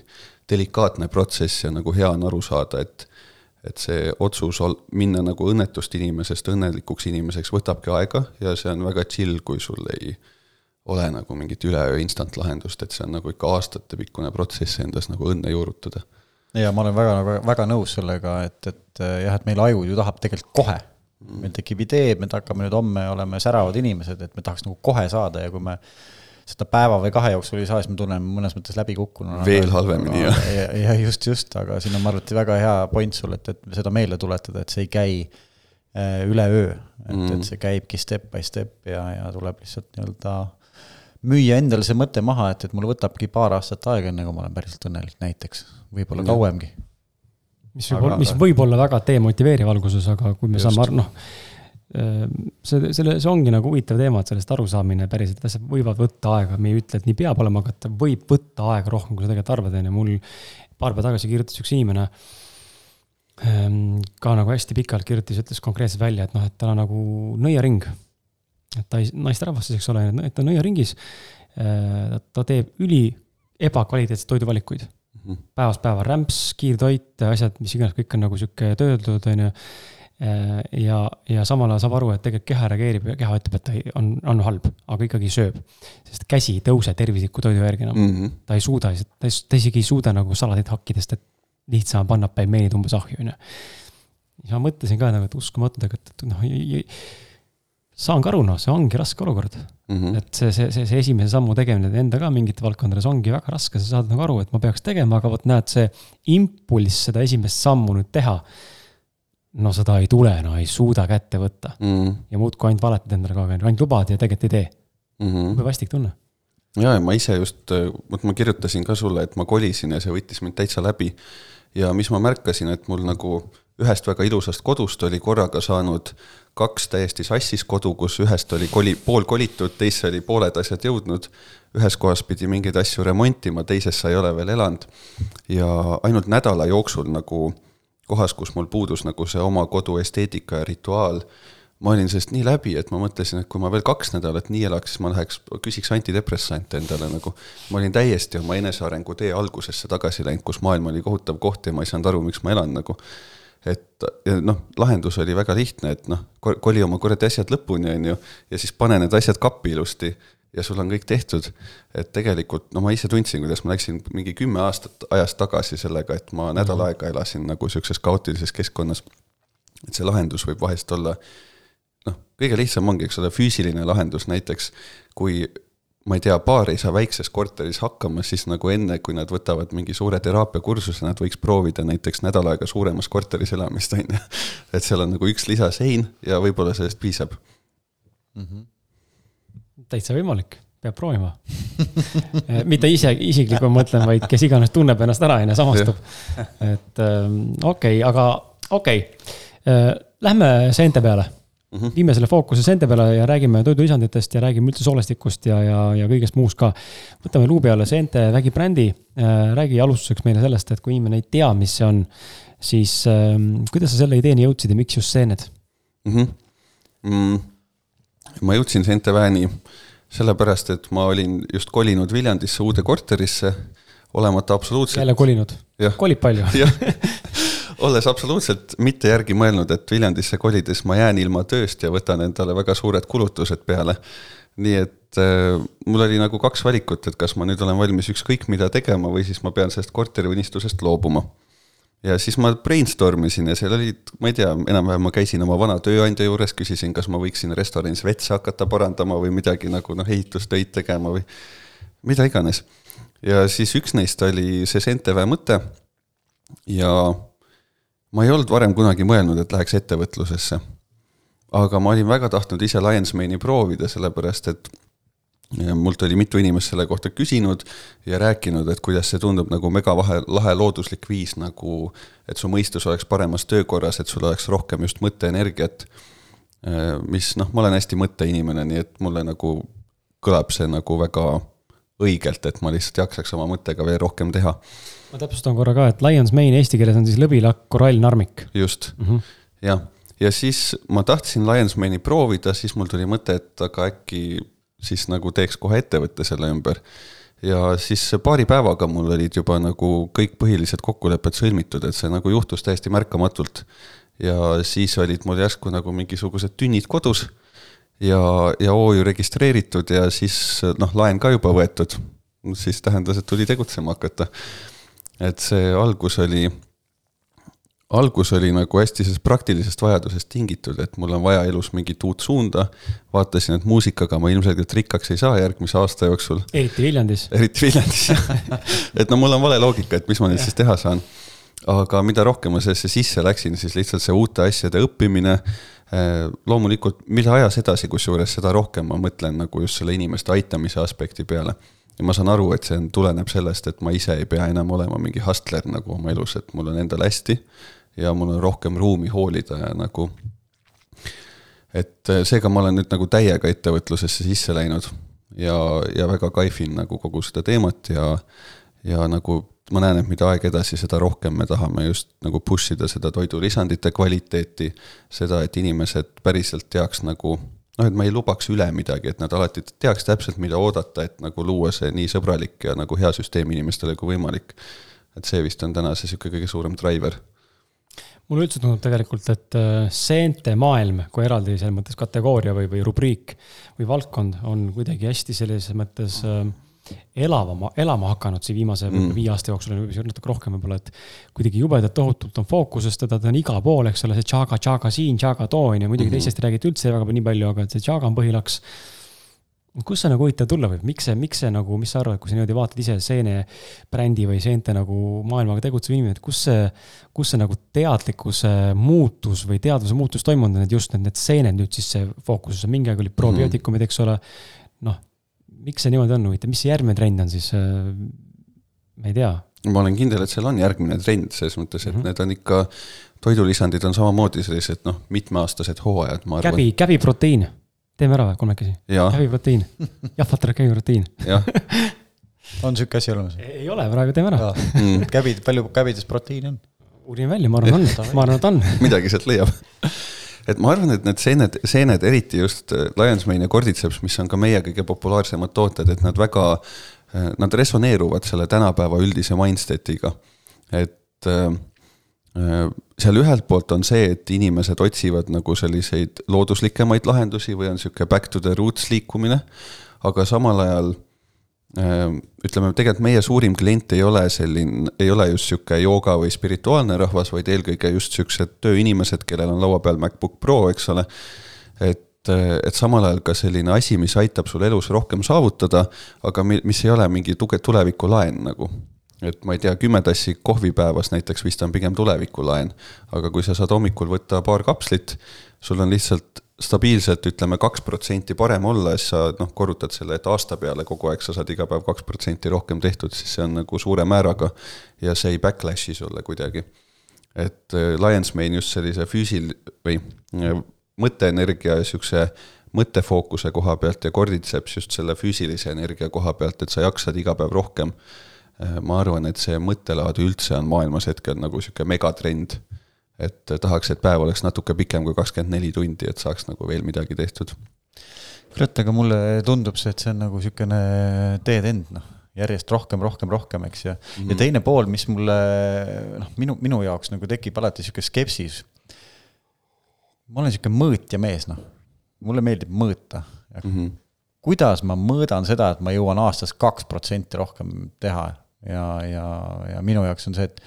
Speaker 4: delikaatne protsess ja nagu hea on aru saada, et et see otsus ol-, minna nagu õnnetust inimesest õnnelikuks inimeseks võtabki aega ja see on väga chill, kui sul ei äh, ole nagu mingit üleöö instant lahendust, et see on nagu ikka aastatepikkune protsess endas nagu õnne juurutada.
Speaker 3: ja ma olen väga, väga, väga nõus sellega, et, et jah, et meil aju ju tahab tegelikult kohe mm.. meil tekib idee, me hakkame nüüd homme, oleme säravad inimesed, et me tahaks nagu kohe saada ja kui me seda päeva või kahe jooksul ei saa, siis me tunneme mõnes mõttes läbikukkununa.
Speaker 4: veel halvemini, jah.
Speaker 3: ja, just, just, aga siin on, ma arvan, et väga hea point sul, et, et seda meelde tuletada, et see ei käi äh, üleöö, et mm., et see käibki step by step ja, ja tuleb lihtsalt nii-öelda müüa endale see mõte maha, et, et mul võtabki paar aastat aega, enne kui ma olen päriselt õnnelik näiteks, võib-olla kauemgi.
Speaker 2: mis võib, mis võib olla väga demotiveeriv alguses, aga kui me just. saame, noh, ehm, see, selle, see ongi nagu huvitav teema, et sellest arusaamine päriselt, asjad võivad võtta aega, me ei ütle, et nii peab olema, aga ta võib võtta aega rohkem, kui sa tegelikult arvad, on ju, mul paar päeva tagasi kirjutas üks inimene ehm, ka nagu hästi pikalt kirjutas, ütles konkreetselt välja, et noh, et tal on nagu nõiaring ta naisterahvas siis, eks ole, et ta on nõiaringis. Äh, ta teeb üli ebakvaliteetseid toiduvalikuid mm -hmm.. päevast päeva rämps, kiirtoit, asjad, mis iganes, kõik on nagu sihuke töödeldud, on ju. Äh, ja, ja samal ajal saab aru, et tegelikult keha reageerib ja keha ütleb, et ta ei, on, on halb, aga ikkagi sööb. sest käsi ei tõuse tervisliku toidu järgi enam mm. -hmm. ta ei suuda, ta ta isegi ei suuda nagu salatit hakkida, sest et lihtsam panna pelmeenid umbes ahju, on ju. siis ma mõtlesin ka nagu, et uskumatu tegelikult, et noh, saan ka aru, noh, see ongi raske olukord mm. -hmm. et see, see, see, see esimese sammu tegemine enda ka mingite valdkondades ongi väga raske, sa saad nagu aru, et ma peaks tegema, aga vot näed, see impulss seda esimest sammu nüüd teha. no seda ei tule, no ei suuda kätte võtta mm. -hmm. ja muudkui ainult valetad endale kogu aeg, ainult lubad ja tegelikult ei tee mm. -hmm. jube vastik tunne
Speaker 4: ja, ja ma ise just, vot ma kirjutasin ka sulle, et ma kolisin ja see võttis mind täitsa läbi. ja mis ma märkasin, et mul nagu ühest väga ilusast kodust oli korraga saanud kaks täiesti sassis kodu, kus ühest oli koli, pool kolitud, teisse oli pooled asjad jõudnud. ühes kohas pidi mingeid asju remontima, teises sa ei ole veel elanud. ja ainult nädala jooksul nagu kohas, kus mul puudus nagu see oma kodu esteetika ja rituaal, ma olin sellest nii läbi, et ma mõtlesin, et kui ma veel kaks nädalat nii elaks, siis ma läheks, küsiks antidepressante endale nagu. ma olin täiesti oma enesearengu tee algusesse tagasi läinud, kus maailm oli kohutav koht ja ma ei saanud aru, miks ma elan nagu et noh, lahendus oli väga lihtne, et noh, koli oma kuradi asjad lõpuni, on ju, ja siis pane need asjad kappi ilusti ja sul on kõik tehtud. et tegelikult no ma ise tundsin, kuidas ma läksin mingi kümme aastat ajas tagasi sellega, et ma nädal mhm. aega elasin nagu sihukeses kaootilises keskkonnas. et see lahendus võib vahest olla noh, kõige lihtsam ongi, eks ole, füüsiline lahendus näiteks, kui ma ei tea, paar ei saa väikses korteris hakkama, siis nagu enne, kui nad võtavad mingi suure teraapiakursuse, nad võiks proovida näiteks nädal aega suuremas korteris elamist, on ju. et seal on nagu üks lisasein ja võib-olla sellest piisab mm.
Speaker 2: -hmm. täitsa võimalik, peab proovima mitte ise isiklikult mõtlen, vaid kes iganes tunneb ennast ära, ju, samastub. et ähm, okei okay,, aga okei okay., äh, lähme seente peale Mm -hmm. viime selle fookuse seente peale ja räägime toidulisanditest ja räägime üldse soolestikust ja, ja, ja kõigest muust ka. võtame luubi alla seente vägibrändi äh,. räägi alustuseks meile sellest, et kui inimene ei tea, mis see on, siis äh, kuidas sa selle ideeni jõudsid ja miks just seened
Speaker 4: mm? -hmm. Mm, ma jõudsin seente väeni sellepärast, et ma olin just kolinud Viljandisse uude korterisse, olemata absoluutselt.
Speaker 2: jälle kolinud? kolib palju
Speaker 4: olles absoluutselt mitte järgi mõelnud, et Viljandisse kolides ma jään ilma tööst ja võtan endale väga suured kulutused peale. nii et äh, mul oli nagu kaks valikut, et kas ma nüüd olen valmis ükskõik mida tegema või siis ma pean sellest korteriunistusest loobuma. ja siis ma brainstorm isin ja seal olid, ma ei tea, enam-vähem ma käisin oma vana tööandja juures, küsisin, kas ma võiksin restoranis vetse hakata parandama või midagi nagu noh, ehitustöid tegema või mida iganes. ja siis üks neist oli see Centeväe mõte ja ma ei olnud varem kunagi mõelnud, et läheks ettevõtlusesse. aga ma olin väga tahtnud ise Lionsmane'i proovida, sellepärast et mult oli mitu inimest selle kohta küsinud ja rääkinud, et kuidas see tundub nagu megavahe, lahe looduslik viis nagu, et su mõistus oleks paremas töökorras, et sul oleks rohkem just mõtteenergiat. mis noh, ma olen hästi mõtteinimene, nii et mulle nagu kõlab see nagu väga õigelt, et ma lihtsalt jaksaks oma mõttega veel rohkem teha.
Speaker 2: Ma täpsustan korra ka, et Lions Mane eesti keeles on siis lõbilakk, korallnarmik.
Speaker 4: just mm -hmm., jah, ja siis ma tahtsin Lions Mane'i proovida, siis mul tuli mõte, et aga äkki siis nagu teeks kohe ettevõtte selle ümber. ja siis paari päevaga mul olid juba nagu kõik põhilised kokkulepped sõlmitud, et see nagu juhtus täiesti märkamatult. ja siis olid mul järsku nagu mingisugused tünnid kodus ja, ja OÜ registreeritud ja siis noh, laen ka juba võetud. siis tähendas, et tuli tegutsema hakata. Et see algus oli, algus oli nagu hästi sellest praktilisest vajadusest tingitud, et mul on vaja elus mingit uut suunda. vaatasin, et muusikaga ma ilmselgelt rikkaks ei saa järgmise aasta jooksul.
Speaker 2: eriti Viljandis.
Speaker 4: eriti Viljandis et no mul on vale loogika, et mis ma nüüd siis teha saan aga mida rohkem ma sellesse sisse läksin, siis lihtsalt see uute asjade õppimine Äh, loomulikult, mida ajas edasi, kusjuures seda rohkem ma mõtlen nagu just selle inimeste aitamise aspekti peale. Ja ma saan aru, et see on, tuleneb sellest, et ma ise ei pea enam olema mingi hustler nagu oma elus, et mul on endal hästi ja mul on rohkem ruumi hoolida ja nagu. et äh, seega ma olen nüüd nagu täiega ettevõtlusesse sisse läinud ja, ja väga kaifin nagu kogu seda teemat ja, ja nagu ma näen, et mida aeg edasi, seda rohkem me tahame just nagu push ida seda toidulisandite kvaliteeti, seda, et inimesed päriselt teaks nagu noh, et ma ei lubaks üle midagi, et nad alati teaks täpselt, mida oodata, et nagu luua see nii sõbralik ja nagu hea süsteem inimestele kui võimalik. et see vist on täna see niisugune kõige suurem driver.
Speaker 2: mulle üldse tundub tegelikult, et äh, seente maailm kui eraldi selles mõttes kategooria või, või rubriik või valdkond on kuidagi hästi selles mõttes äh, elavama, elama hakanud siin viimase mm. viie aasta jooksul, natuke rohkem võib-olla, et kuidagi jubedalt tohutult on fookuses, teda ta on igal pool, eks ole, see Chaga, Chaga siin, Chaga too on ju, muidugi mm -hmm. teistest ei räägita üldse väga nii palju, aga see Chaga on põhilaks. kust see nagu huvitav tulla võib, miks see, miks see nagu, mis sa arvad, kui sa niimoodi vaatad ise seene brändi või seente nagu maailmaga tegutsev inimene, et kus see, kus see nagu teadlikkuse muutus või teadvuse muutus toimunud on, et just need, need seened nüüd siis see fookuses on, mingi aeg olid probiootikumid, eks ole. noh miks see niimoodi on, huvitav, mis see järgmine trend on siis? Äh, ma ei tea.
Speaker 4: ma olen kindel, et seal on järgmine trend selles mõttes, et mm -hmm. need on ikka, toidulisandid on samamoodi sellised noh, mitmeaastased hooajad, ma
Speaker 2: arvan. käbi, käbiproteiin, teeme ära või kolmekesi? käbiproteiin, jahvatar käbiproteiin
Speaker 3: jah on sihuke asi olemas?
Speaker 2: ei ole, praegu teeme ära.
Speaker 3: Mm. käbid, palju käbides proteiini on?
Speaker 2: uurin välja, ma arvan, on, ma arvan, et on
Speaker 4: midagi sealt leiab et ma arvan, et need seened, seened, eriti just äh, Lions Mane ja Cordyceps, mis on ka meie kõige populaarsemad tooted, et nad väga, äh, nad resoneeruvad selle tänapäeva üldise mindset'iga. et äh, seal ühelt poolt on see, et inimesed otsivad nagu selliseid looduslikemaid lahendusi või on sihuke back to the roots liikumine, aga samal ajal ütleme, tegelikult meie suurim klient ei ole selline, ei ole just sihuke jooga või spirituaalne rahvas, vaid eelkõige just siuksed tööinimesed, kellel on laua peal MacBook Pro, eks ole. et, et samal ajal ka selline asi, mis aitab sul elus rohkem saavutada, aga mis ei ole mingi tugev tulevikulaen nagu et ma ei tea, kümme tassi kohvi päevas näiteks vist on pigem tulevikulaen, aga kui sa saad hommikul võtta paar kapslit, sul on lihtsalt stabiilselt ütleme kaks protsenti parem olla, siis sa noh, korrutad selle, et aasta peale kogu aeg sa saad iga päev kaks protsenti rohkem tehtud, siis see on nagu suure määraga ja see ei backlash'i sulle kuidagi. et äh, Lions Main just sellise füüsil- või äh, mõtteenergia ja siukse mõttefookuse koha pealt ja Cordyceps just selle füüsilise energia koha pealt, et sa jaksad iga päev rohkem. Äh, ma arvan, et see mõttelaad üldse on maailmas hetkel nagu sihuke megatrend et tahaks, et päev oleks natuke pikem kui kakskümmend neli tundi, et saaks nagu veel midagi tehtud.
Speaker 3: kurat, aga mulle tundub see, et see on nagu niisugune teed-end, noh, järjest rohkem, rohkem, rohkem, eks ju mm. -hmm. ja teine pool, mis mulle noh, minu, minu jaoks nagu tekib alati niisugune skepsis. ma olen niisugune mõõtja mees, noh, mulle meeldib mõõta mm. -hmm. kuidas ma mõõdan seda, et ma jõuan aastas kaks protsenti rohkem teha ja, ja, ja minu jaoks on see, et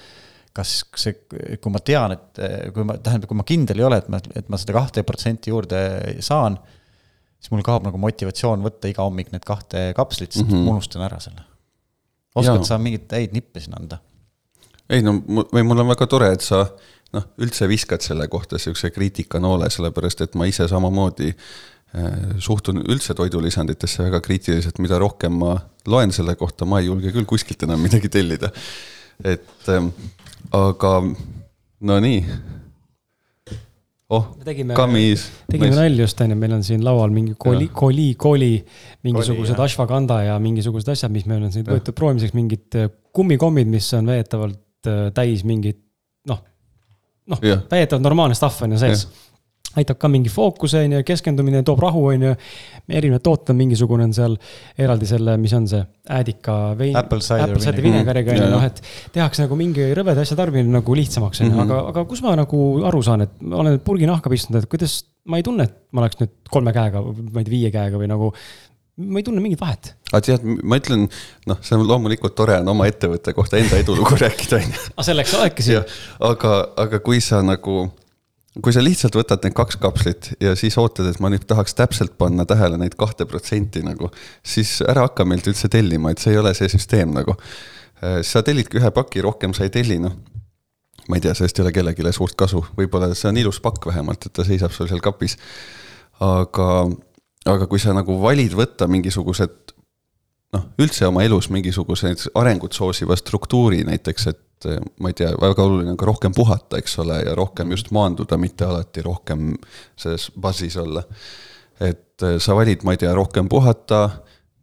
Speaker 3: kas see, kui ma tean, et kui ma, tähendab, kui ma kindel ei ole, et ma, et ma seda kahte protsenti juurde saan, siis mul kaob nagu motivatsioon võtta iga hommik need kahte kapslit, sest mm -hmm. ma unustan ära selle. oskad Jaa. sa mingeid häid nippe siin anda?
Speaker 4: ei no, või mul on väga tore, et sa noh, üldse viskad selle kohta sihukese kriitikanoole, sellepärast et ma ise samamoodi äh, suhtun üldse toidulisanditesse väga kriitiliselt, mida rohkem ma loen selle kohta, ma ei julge küll kuskilt enam midagi tellida. Et ähm, aga no nii. Oh,
Speaker 2: tegime, tegime nalja just, on ju, meil on siin laual mingi koli, koli, koli, mingisugused ashwagandha ja mingisugused asjad, mis meil on siin võetud proovimiseks, mingid äh, kummikommid, mis on veetavalt äh, täis mingit noh, noh, väidetavalt normaalne stuff on ju sees aitab ka mingi fookuse, on ju, keskendumine, toob rahu, on ju. erinevad tooted on mingisugune on seal eraldi selle, mis on see, äädika vein.
Speaker 3: Apple cider
Speaker 2: vinegariga, on ju, noh, et tehakse nagu mingi rõveda asja tarbimine nagu lihtsamaks, on ju, mhm. aga, aga kus ma nagu aru saan, et ma olen purgi nahka pistnud, et kuidas, ma ei tunne, et ma oleks nüüd kolme käega, ma ei tea, viie käega või nagu ma ei tunne mingit vahet.
Speaker 4: aga tead, ma ütlen, noh, see on loomulikult tore on oma ettevõtte kohta enda edulugu rääkida, on ju.
Speaker 2: aga selleks sa oledki siin.
Speaker 4: aga, aga kui sa nagu kui sa lihtsalt võtad need kaks kapslit ja siis ootad, et ma nüüd tahaks täpselt panna tähele neid kahte protsenti nagu, siis ära hakka meilt üldse tellima, et see ei ole see süsteem nagu. Äh, sa tellidki ühe paki, rohkem sa ei telli, noh. ma ei tea, sellest ei ole kellelegi suurt kasu, võib-olla see on ilus pakk vähemalt, et ta seisab sul seal kapis. aga, aga kui sa nagu valid võtta mingisugused noh, üldse oma elus mingisuguse arengut soosiva struktuuri näiteks, et et eh, ma ei tea, väga oluline on ka rohkem puhata, eks ole, ja rohkem just maanduda, mitte alati rohkem selles basis olla. et eh, sa valid, ma ei tea, rohkem puhata,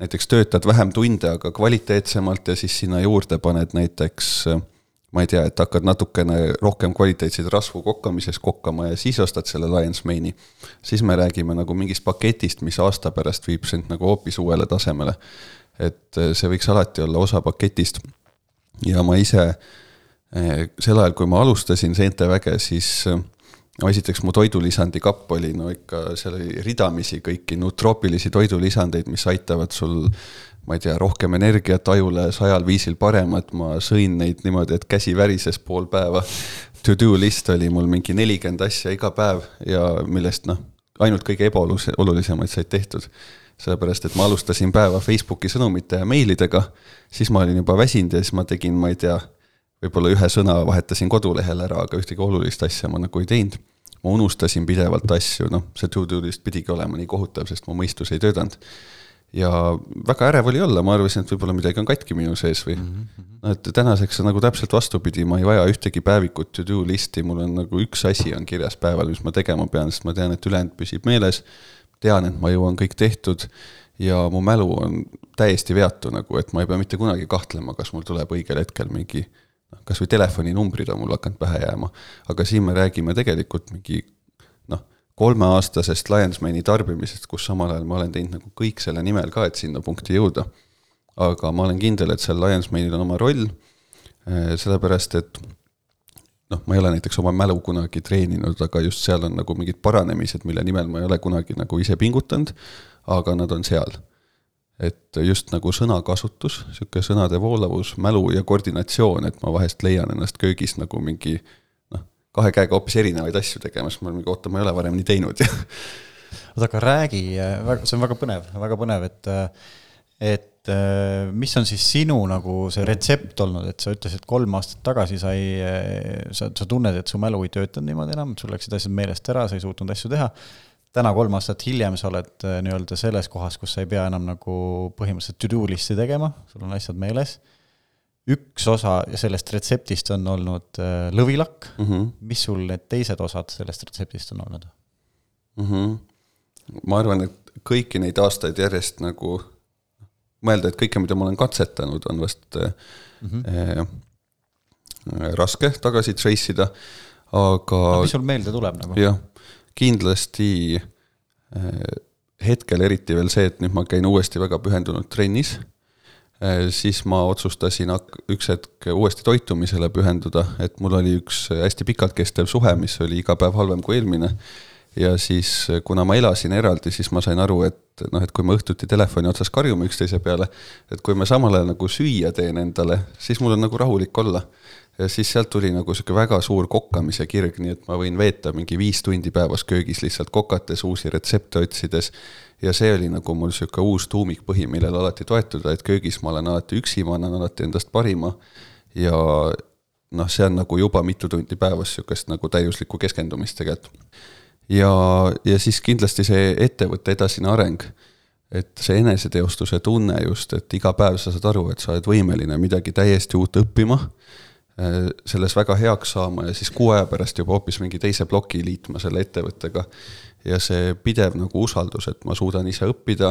Speaker 4: näiteks töötad vähem tunde, aga kvaliteetsemalt ja siis sinna juurde paned näiteks eh, ma ei tea, et hakkad natukene rohkem kvaliteetseid rasvu kokkamises kokkama ja siis ostad selle Lions Mane'i. siis me räägime nagu mingist paketist, mis aasta pärast viib sind nagu hoopis uuele tasemele. Et see võiks alati olla osa paketist. ja ma ise Eh, sel ajal, kui ma alustasin Seente väge, siis no esiteks mu toidulisandi kapp oli no ikka, seal oli ridamisi kõiki nutroopilisi toidulisandeid, mis aitavad sul ma ei tea, rohkem energiat ajule sajal viisil paremat, ma sõin neid niimoodi, et käsi värises pool päeva. To-do list oli mul mingi nelikümmend asja iga päev ja millest noh, ainult kõige ebaolulisemaid said tehtud. Sellepärast, et ma alustasin päeva Facebooki sõnumite ja meilidega, siis ma olin juba väsinud ja siis ma tegin, ma ei tea võib-olla ühe sõna vahetasin kodulehel ära, aga ühtegi olulist asja ma nagu ei teinud. ma unustasin pidevalt asju, noh, see to-do list pidigi olema nii kohutav, sest mu mõistus ei töötanud. ja väga ärev oli olla, ma arvasin, et võib-olla midagi on katki minu sees või mm -hmm. no et tänaseks on nagu täpselt vastupidi, ma ei vaja ühtegi päevikut to-do listi, mul on nagu üks asi on kirjas päeval, mis ma tegema pean, sest ma tean, et ülejäänud püsib meeles. Tean, et ma jõuan kõik tehtud ja mu mälu on täiesti veatu nagu, et ma ei pea mitte kunagi kahtlema, kas mul tuleb õigel hetkel mingi noh, kasvõi telefoninumbrid on mul hakanud pähe jääma, aga siin me räägime tegelikult mingi noh, kolmeaastasest Lionsmani tarbimisest, kus samal ajal ma olen teinud nagu kõik selle nimel ka, et sinna punkti jõuda. aga ma olen kindel, et seal Lionsmanil on oma roll, eh, sellepärast et noh, ma ei ole näiteks oma mälu kunagi treeninud, aga just seal on nagu mingid paranemised, mille nimel ma ei ole kunagi nagu ise pingutanud, aga nad on seal. Et just nagu sõnakasutus, niisugune sõnade voolavus, mälu ja koordinatsioon, et ma vahest leian ennast köögis nagu mingi noh, kahe käega hoopis erinevaid asju tegemas, ma olen mingi, oota, ma ei ole varem nii teinud.
Speaker 3: Oota, aga räägi, see on väga põnev, väga põnev, et et mis on siis sinu nagu see retsept olnud, et sa ütlesid, kolm aastat tagasi sai, sa, sa tunned, et su mälu ei töötanud niimoodi enam, sul läksid asjad meelest ära, sa ei suutnud asju teha täna, kolm aastat hiljem, sa oled äh, nii-öelda selles kohas, kus sa ei pea enam nagu põhimõtteliselt to-do list'i tegema, sul on asjad meeles. üks osa sellest retseptist on olnud äh, lõvilakk mm, -hmm. mis sul need teised osad sellest retseptist on olnud
Speaker 4: mm? -hmm. ma arvan, et kõiki neid aastaid järjest nagu mõelda, et kõike, mida ma olen katsetanud, on vast mm -hmm. äh, raske tagasi trace ida, aga no,.
Speaker 3: mis sul meelde tuleb nagu?
Speaker 4: jah kindlasti äh, hetkel eriti veel see, et nüüd ma käin uuesti väga pühendunud trennis, äh, siis ma otsustasin üks hetk uuesti toitumisele pühenduda, et mul oli üks hästi pikalt kestev suhe, mis oli iga päev halvem kui eelmine. Ja siis, kuna ma elasin eraldi, siis ma sain aru, et noh, et kui me õhtuti telefoni otsas karjume üksteise peale, et kui ma samal ajal nagu süüa teen endale, siis mul on nagu rahulik olla. ja siis sealt tuli nagu sihuke väga suur kokkamise kirg, nii et ma võin veeta mingi viis tundi päevas köögis lihtsalt kokates, uusi retsepte otsides. ja see oli nagu mul sihuke uus tuumikpõhi, millele alati toetuda, et köögis ma olen alati üksi, ma annan alati endast parima. ja noh, see on nagu juba mitu tundi päevas sihukest nagu täiuslikku keskendumist tegelikult. Ja, ja siis kindlasti see ettevõtte edasine areng et see eneseteostuse tunne just, et iga päev sa saad aru, et sa oled võimeline midagi täiesti uut õppima, äh, selles väga heaks saama ja siis kuu aja pärast juba hoopis mingi teise ploki liitma selle ettevõttega. ja see pidev nagu usaldus, et ma suudan ise õppida,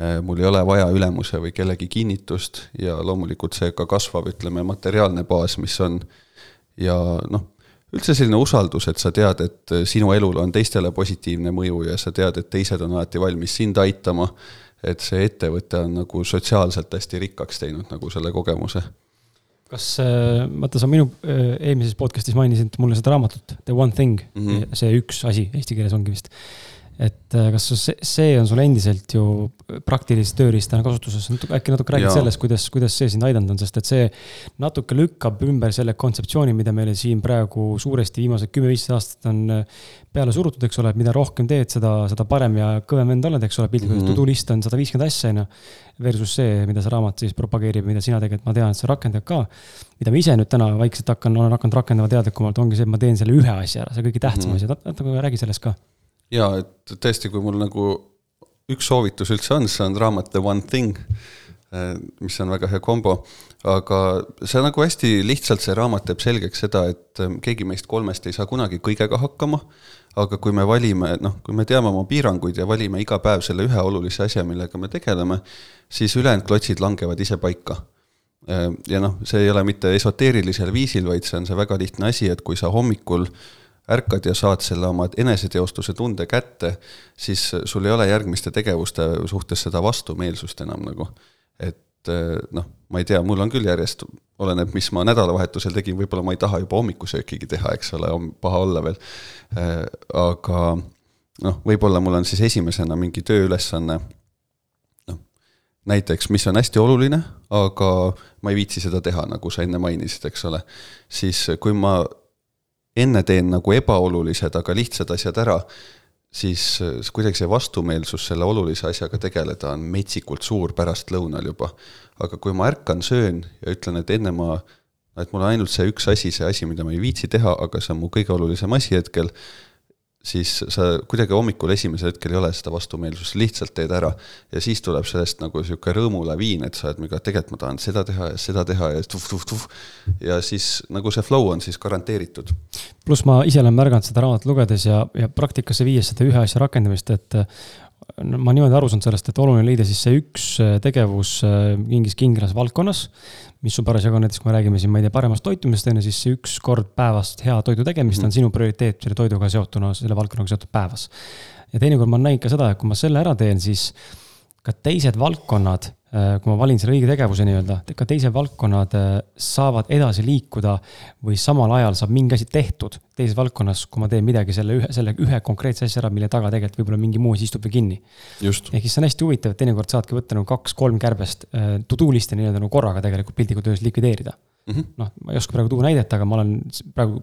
Speaker 4: äh, mul ei ole vaja ülemuse või kellegi kinnitust ja loomulikult see ka kasvav, ütleme, materiaalne baas, mis on ja noh üldse selline usaldus, et sa tead, et sinu elul on teistele positiivne mõju ja sa tead, et teised on alati valmis sind aitama. et see ettevõte on nagu sotsiaalselt hästi rikkaks teinud nagu selle kogemuse.
Speaker 2: kas, äh, vaata, sa minu äh, eelmises podcast'is mainisid mulle seda raamatut The One Thing mm, -hmm. see üks asi eesti keeles ongi vist et äh, kas see, see on sul endiselt ju praktilise tööriistana kasutuses, äkki natuke räägid sellest, kuidas, kuidas see sind aidanud on, sest et see natuke lükkab ümber selle kontseptsiooni, mida meile siin praegu suuresti viimased kümme-viisteist aastat on äh, peale surutud, eks ole, et mida rohkem teed, seda, seda parem ja kõvem vend oled, eks ole, piltlikult mm -hmm. to do list on sada viiskümmend asja, on ju. Versus see, mida see raamat siis propageerib, mida sina tegelikult, ma tean, et sa rakendad ka. mida ma ise nüüd täna vaikselt hakkan, olen hakanud rakendama teadlikumalt, ongi see, et ma teen selle ühe asja ära, see kõige tähtsam mm -hmm. asi, natuke räägi sellest ka
Speaker 4: jaa, et tõesti, kui mul nagu üks soovitus üldse on, see on raamat The One Thing, eh, mis on väga hea kombo, aga see nagu hästi lihtsalt, see raamat teeb selgeks seda, et eh, keegi meist kolmest ei saa kunagi kõigega hakkama, aga kui me valime, noh, kui me teame oma piiranguid ja valime iga päev selle ühe olulise asja, millega me tegeleme, siis ülejäänud klotsid langevad ise paika. Eh, ja noh, see ei ole mitte esoteerilisel viisil, vaid see on see väga lihtne asi, et kui sa hommikul ärkad ja saad selle oma eneseteostuse tunde kätte, siis sul ei ole järgmiste tegevuste suhtes seda vastumeelsust enam nagu. et noh, ma ei tea, mul on küll järjest, oleneb, mis ma nädalavahetusel tegin, võib-olla ma ei taha juba hommikusöökigi teha, eks ole, on paha olla veel. aga noh, võib-olla mul on siis esimesena mingi tööülesanne noh, näiteks, mis on hästi oluline, aga ma ei viitsi seda teha, nagu sa enne mainisid, eks ole. siis kui ma enne teen nagu ebaolulised, aga lihtsad asjad ära, siis kuidagi see vastumeelsus selle olulise asjaga tegeleda on metsikult suur pärastlõunal juba. aga kui ma ärkan, söön ja ütlen, et enne ma, et mul on ainult see üks asi, see asi, mida ma ei viitsi teha, aga see on mu kõige olulisem asi hetkel, siis sa kuidagi hommikul esimesel hetkel ei ole seda vastumeelsust, lihtsalt teed ära. ja siis tuleb sellest nagu sihuke rõõmulaviin, et sa oled mingi, tegelikult ma tahan seda teha ja seda teha ja tuh-tuh-tuh. ja siis nagu see flow on siis garanteeritud.
Speaker 2: pluss ma ise olen märganud seda raamatut lugedes ja, ja praktikasse viies seda ühe asja rakendamist, et no ma niimoodi aru saanud sellest, et oluline leida siis see üks tegevus mingis kindlas valdkonnas mis sul parasjagu on näiteks, kui me räägime siin, ma ei tea, paremast toitumisest, on ju, siis see üks kord päevas hea toidu tegemist mm -hmm. on mhm. sinu prioriteet selle toiduga seotuna, selle valdkonnaga seotud päevas. ja teinekord ma olen näinud ka seda, et kui ma selle ära teen, siis ka teised valdkonnad Äh, kui ma valin selle õige tegevuse nii-öelda, ka teised valdkonnad äh, saavad edasi liikuda või samal ajal saab mingi asi tehtud teises valdkonnas, kui ma teen midagi selle ühe, selle ühe konkreetse asja ära, mille taga tegelikult võib-olla mingi muu asi istub veel kinni. ehk siis see on hästi huvitav, et teinekord saadki võtta nagu kaks-kolm kärbest äh, to do list'i nii-öelda nagu korraga tegelikult piltlikult öeldes likvideerida mm -hmm.. noh, ma ei oska praegu tuua näidet, aga ma olen praegu,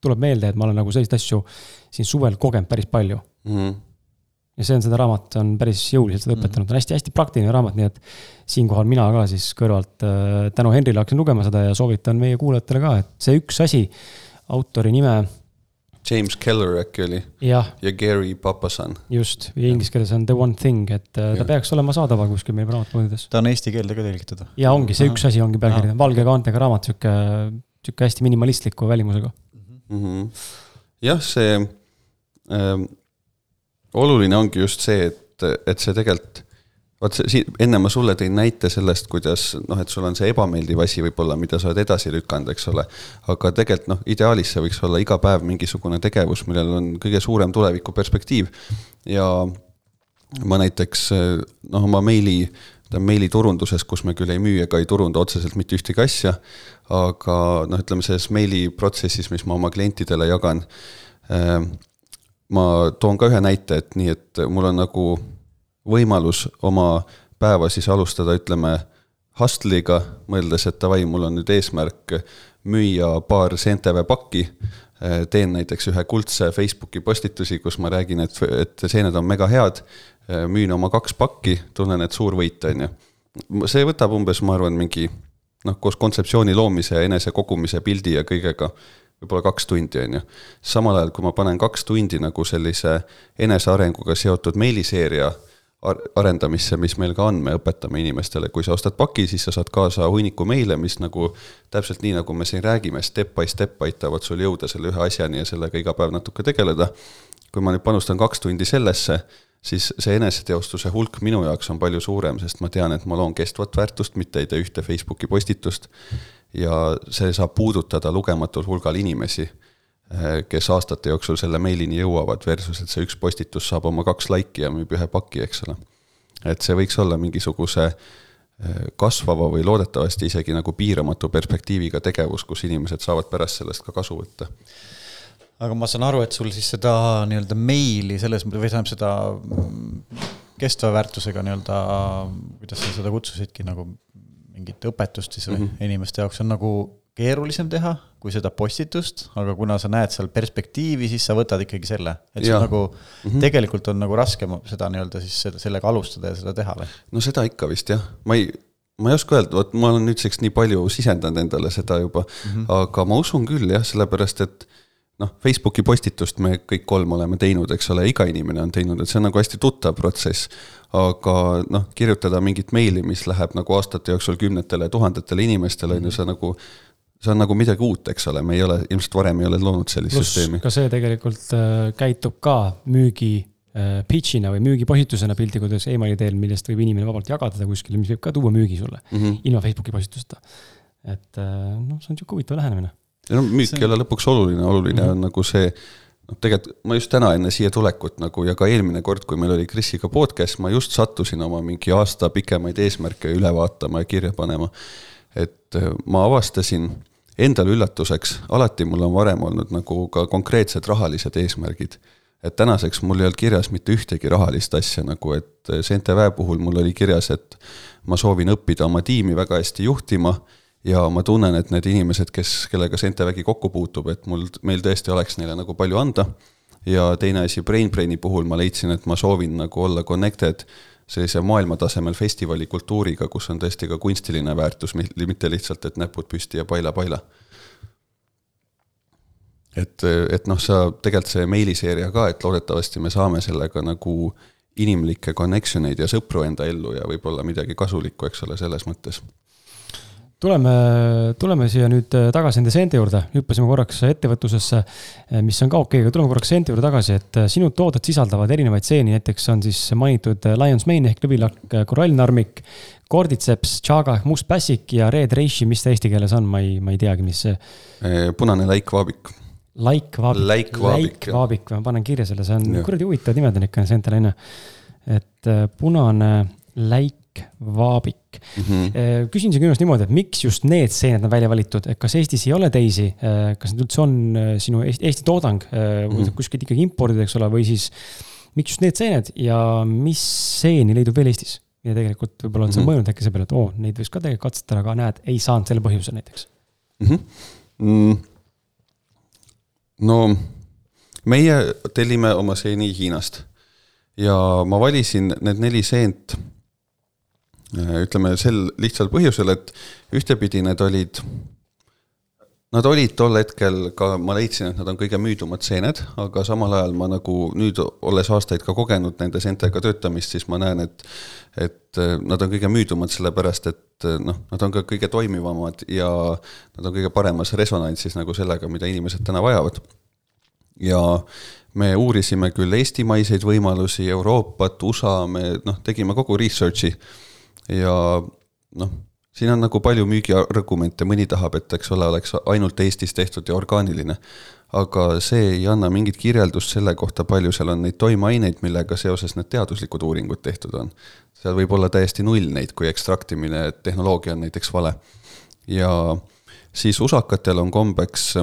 Speaker 2: tuleb meelde, et ma olen nagu selliseid asju siin suvel kogenud päris palju mm. -hmm ja see on seda raamat on päris jõuliselt seda õpetanud, ta on hästi-hästi praktiline raamat, nii et siinkohal mina ka siis kõrvalt äh, tänu Henrile hakkasin lugema seda ja soovitan meie kuulajatele ka, et see üks asi, autori nime.
Speaker 4: James Keller äkki oli.
Speaker 2: ja
Speaker 4: Gary Papasan.
Speaker 2: just, ja inglise keeles on The One Thing, et äh, ta ja. peaks olema saadaval kuskil meil raamatupoodides.
Speaker 3: ta on eesti keelde ka tõlgitud.
Speaker 2: ja ongi, see Aha. üks asi ongi pealkiri, valge kaantega raamat, sihuke, sihuke hästi minimalistliku välimusega mm.
Speaker 4: -hmm. jah, see ähm, oluline ongi just see, et, et see tegelikult vot see siin, enne ma sulle tõin näite sellest, kuidas noh, et sul on see ebameeldiv asi võib-olla, mida sa oled edasi lükanud, eks ole. aga tegelikult noh, ideaalis see võiks olla iga päev mingisugune tegevus, millel on kõige suurem tulevikuperspektiiv. ja ma näiteks noh, oma meili, meiliturunduses, kus me küll ei müü ega ei turunda otseselt mitte ühtegi asja, aga noh, ütleme selles meiliprotsessis, mis ma oma klientidele jagan äh,, ma toon ka ühe näite, et nii, et mul on nagu võimalus oma päeva siis alustada, ütleme, hustle'iga, mõeldes, et davai, mul on nüüd eesmärk müüa paar CNTV pakki. teen näiteks ühe kuldse Facebooki postitusi, kus ma räägin, et, et seened on mega head. müün oma kaks pakki, tunnen, et suur võit, on ju. see võtab umbes, ma arvan, mingi noh, koos kontseptsiooni loomise ja enese kogumise pildi ja kõigega võib-olla kaks tundi, on ju. samal ajal, kui ma panen kaks tundi nagu sellise enesearenguga seotud meiliseeria arendamisse, mis meil ka on, me õpetame inimestele, kui sa ostad paki, siis sa saad kaasa hunniku meile, mis nagu täpselt nii, nagu me siin räägime, step by step aitavad sul jõuda selle ühe asjani ja sellega iga päev natuke tegeleda. kui ma nüüd panustan kaks tundi sellesse, siis see eneseteostuse hulk minu jaoks on palju suurem, sest ma tean, et ma loon kestvat väärtust, mitte ei tee ühte Facebooki postitust. Ja see saab puudutada lugematul hulgal inimesi Eh, kes aastate jooksul selle meilini jõuavad, versus et see üks postitus saab oma kaks laiki ja müüb ühe paki, eks ole. et see võiks olla mingisuguse eh, kasvava või loodetavasti isegi nagu piiramatu perspektiiviga tegevus, kus inimesed saavad pärast sellest ka kasu võtta
Speaker 3: aga ma saan aru, et sul siis seda nii-öelda meili selles mõttes, või tähendab seda kestva väärtusega nii-öelda, kuidas sa seda kutsusidki nagu mingit õpetust siis mm -hmm. inimeste jaoks on nagu keerulisem teha kui seda postitust, aga kuna sa näed seal perspektiivi, siis sa võtad ikkagi selle. et sul nagu mm -hmm. tegelikult on nagu raskem seda nii-öelda siis sellega alustada ja seda teha või?
Speaker 4: no seda ikka vist jah, ma ei, ma ei oska öelda, vot ma olen nüüdseks nii palju sisendanud endale seda juba mm, -hmm. aga ma usun küll jah, sellepärast et noh, Facebooki postitust me kõik kolm oleme teinud, eks ole, iga inimene on teinud, et see on nagu hästi tuttav protsess. Aga noh, kirjutada mingit meili, mis läheb nagu aastate jooksul kümnetele tuhandetele inimestele, on ju, see nagu see on nagu midagi uut, eks ole, me ei ole, ilmselt varem ei ole loonud sellist Plus, süsteemi.
Speaker 2: ka see tegelikult äh, käitub ka müügi äh, pitch'ina või müügipostitusena piltlikult öeldes emaili teel, millest võib inimene vabalt jagada seda kuskile, mis võib ka tuua müügi sulle mm, -hmm. ilma Facebooki postituseta. et äh, noh, see on sihuke huvitav lähenemine.
Speaker 4: ja no müük ei ole lõpuks oluline, oluline mm -hmm. on nagu see, noh, tegelikult ma just täna enne siia tulekut nagu ja ka eelmine kord, kui meil oli Krisiga podcast, ma just sattusin oma mingi aasta pikemaid eesmärke üle vaatama ja kirja panema. et ma avastasin endale üllatuseks, alati mul on varem olnud nagu ka konkreetsed rahalised eesmärgid. et tänaseks mul ei olnud kirjas mitte ühtegi rahalist asja nagu, et CNTV puhul mul oli kirjas, et ma soovin õppida oma tiimi väga hästi juhtima ja ma tunnen, et need inimesed, kes, kellega CNTV-gi kokku puutub, et mul, meil tõesti oleks neile nagu palju anda. ja teine asi, Brain Braini puhul ma leidsin, et ma soovin nagu olla connected sellise maailmatasemel festivalikultuuriga, kus on tõesti ka kunstiline väärtus, mitte lihtsalt, et näpud püsti ja paila-paila. et, et noh, sa tegelikult see meiliseeria ka, et loodetavasti me saame sellega nagu inimlikke connection eid ja sõpru enda ellu ja võib-olla midagi kasulikku, eks ole, selles mõttes
Speaker 2: tuleme, tuleme siia nüüd äh, tagasi nende seente juurde, hüppasime korraks ettevõtlusesse, äh, mis on ka okei okay,, aga tuleme korraks seente juurde tagasi, et äh, sinu tooted sisaldavad erinevaid seeni, näiteks on siis mainitud Lions Mane ehk lõvilakk, korallnarmik, Cordyceps, Chaga ehk must pässik ja Red Reishi, mis ta eesti keeles on, ma ei, ma ei teagi, mis see.
Speaker 4: punane laikvaabik.
Speaker 2: laikvaabik.
Speaker 4: laikvaabik,
Speaker 2: laikvaabik, ma panen kirja selle, see on kuradi huvitavad nimed on ikka seentele onju. et punane läik vaabik mm. -hmm. küsin sinu käest niimoodi, et miks just need seened on välja valitud, et kas Eestis ei ole teisi, äh, kas need üldse on äh, sinu Eesti, Eesti toodang või mm -hmm. kuskilt ikkagi impordid, eks ole, või siis miks just need seened ja mis seeni leidub veel Eestis? ja tegelikult võib-olla on see mm -hmm. mõjunud äkki selle peale, et oo oh,, neid võiks ka tegelikult katsetada, aga näed, ei saanud selle põhjusel näiteks
Speaker 4: mm. -hmm. Mm. no meie tellime oma seeni Hiinast ja ma valisin need neli seent ütleme sel lihtsal põhjusel, et ühtepidi need olid, nad olid tol hetkel ka, ma leidsin, et nad on kõige müüdumad seened, aga samal ajal ma nagu nüüd, olles aastaid ka kogenud nende seentega töötamist, siis ma näen, et et äh, nad on kõige müüdumad, sellepärast et äh, noh, nad on ka kõige toimivamad ja nad on kõige paremas resonantsis nagu sellega, mida inimesed täna vajavad. ja me uurisime küll eestimaiseid võimalusi, Euroopat, USA, me noh, tegime kogu research'i ja noh, siin on nagu palju müügiargumente, mõni tahab, et eks ole, oleks ainult Eestis tehtud ja orgaaniline. aga see ei anna mingit kirjeldust selle kohta, palju seal on neid toimeaineid, millega seoses need teaduslikud uuringud tehtud on. seal võib olla täiesti null neid, kui ekstraktimine tehnoloogia on näiteks vale. ja siis usakatel on kombeks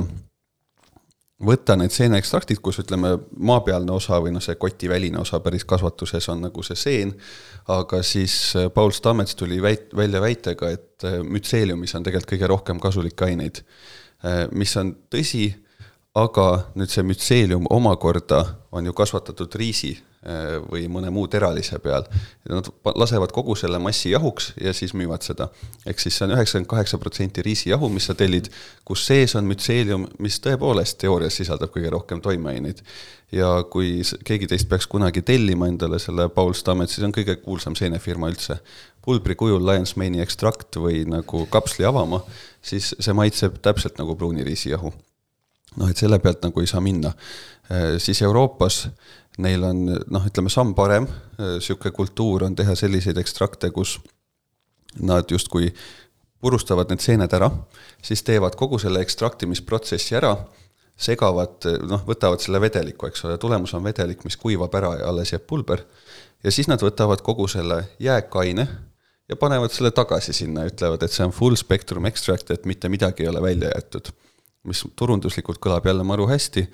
Speaker 4: võtta need seeneekstraktid, kus ütleme, maapealne osa või noh, see kotiväline osa päris kasvatuses on nagu see seen, aga siis äh, Paul Stamets tuli väit-, välja väitega, et äh, mütseeliumis on tegelikult kõige rohkem kasulikke aineid. Äh, mis on tõsi, aga nüüd see mütseelium omakorda on ju kasvatatud riisi või mõne muu teralise peal. Nad lasevad kogu selle massi jahuks ja siis müüvad seda. ehk siis see on üheksakümmend kaheksa protsenti riisijahu, mis sa tellid, kus sees on mütseelium, mis tõepoolest teoorias sisaldab kõige rohkem toimeaineid. ja kui keegi teist peaks kunagi tellima endale selle Paul Stammet, siis on kõige kuulsam seenefirma üldse. pulbri kujul Lions Mane'i ekstrakt või nagu kapsli avama, siis see maitseb täpselt nagu pruuni riisijahu noh, et selle pealt nagu ei saa minna. Äh, siis Euroopas neil on noh, ütleme samm parem, niisugune kultuur on teha selliseid ekstrakte, kus nad justkui purustavad need seened ära, siis teevad kogu selle ekstraktimisprotsessi ära, segavad, noh, võtavad selle vedeliku, eks ole, tulemus on vedelik, mis kuivab ära ja alles jääb pulber, ja siis nad võtavad kogu selle jääkaine ja panevad selle tagasi sinna ütlevad, et see on full spectrum extract, et mitte midagi ei ole välja jäetud. mis turunduslikult kõlab jälle maru hästi,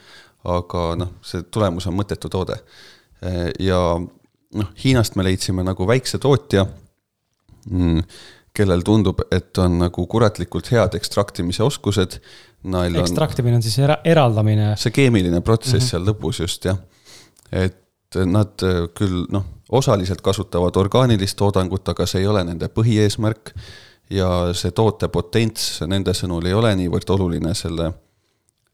Speaker 4: aga noh, see tulemus on mõttetu toode. ja noh, Hiinast me leidsime nagu väikse tootja, mm, kellel tundub, et on nagu kuratlikult head ekstraktimise oskused.
Speaker 2: ekstraktimine on siis era eraldamine?
Speaker 4: see keemiline protsess mm -hmm. seal lõpus just jah. et nad küll noh, osaliselt kasutavad orgaanilist toodangut, aga see ei ole nende põhieesmärk. ja see toote potents nende sõnul ei ole niivõrd oluline selle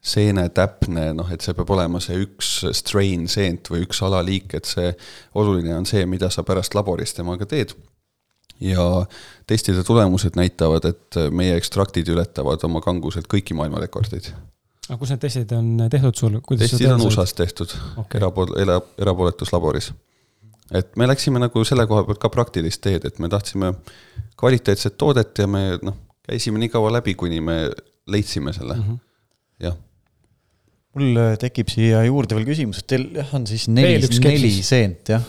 Speaker 4: seene täpne, noh, et see peab olema see üks strain seent või üks alaliik, et see, oluline on see, mida sa pärast laboris temaga teed. ja testide tulemused näitavad, et meie ekstraktid ületavad oma kanguselt kõiki maailmarekordeid.
Speaker 2: aga kus need testid on tehtud sul?
Speaker 4: testid on USA-s tehtud okay., erapool-, era-, erapooletuslaboris. et me läksime nagu selle koha pealt ka praktilist teed, et me tahtsime kvaliteetset toodet ja me noh, käisime nii kaua läbi, kuni me leidsime selle mm, -hmm. jah
Speaker 3: mul äh, tekib siia juurde veel küsimus, et teil jah, on siis neli, neli seent jah,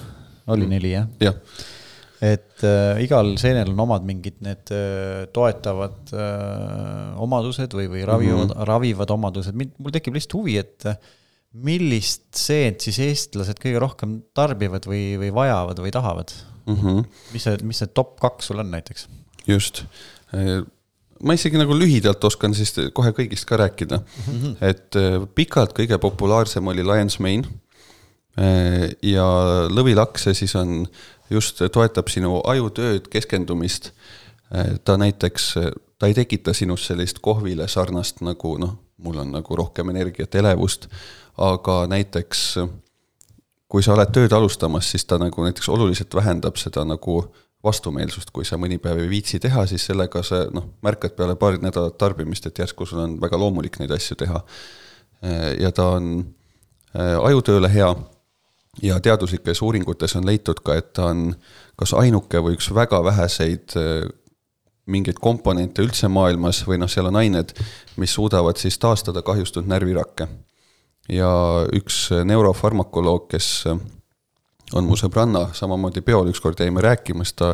Speaker 3: oli mm. neli jah?
Speaker 4: jah.
Speaker 3: et äh, igal seenel on omad mingid need äh, toetavad äh, omadused või, või ravivad mm, -hmm. ravivad omadused, mul tekib lihtsalt huvi, et äh, millist seent siis eestlased kõige rohkem tarbivad või, või vajavad või tahavad mm? -hmm. mis see, mis see top kaks sul on näiteks?
Speaker 4: just ma isegi nagu lühidalt oskan siis kohe kõigist ka rääkida mm. -hmm. et äh, pikalt kõige populaarsem oli Lions Mane. Äh, ja lõvilakse siis on, just toetab sinu ajutööd, keskendumist. Äh, ta näiteks, ta ei tekita sinus sellist kohvile sarnast nagu noh, mul on nagu rohkem energiat, elevust, aga näiteks kui sa oled tööd alustamas, siis ta nagu näiteks oluliselt vähendab seda nagu vastumeelsust, kui sa mõni päev ei viitsi teha, siis sellega sa noh, märkad peale paari nädalat tarbimist, et järsku sul on väga loomulik neid asju teha. ja ta on äh, ajutööle hea ja teaduslikes uuringutes on leitud ka, et ta on kas ainuke või üks väga väheseid äh, mingeid komponente üldse maailmas või noh, seal on ained, mis suudavad siis taastada kahjustunud närvirakke. ja üks neurofarmakoloog, kes on mu sõbranna, samamoodi peol ükskord jäime rääkimas, ta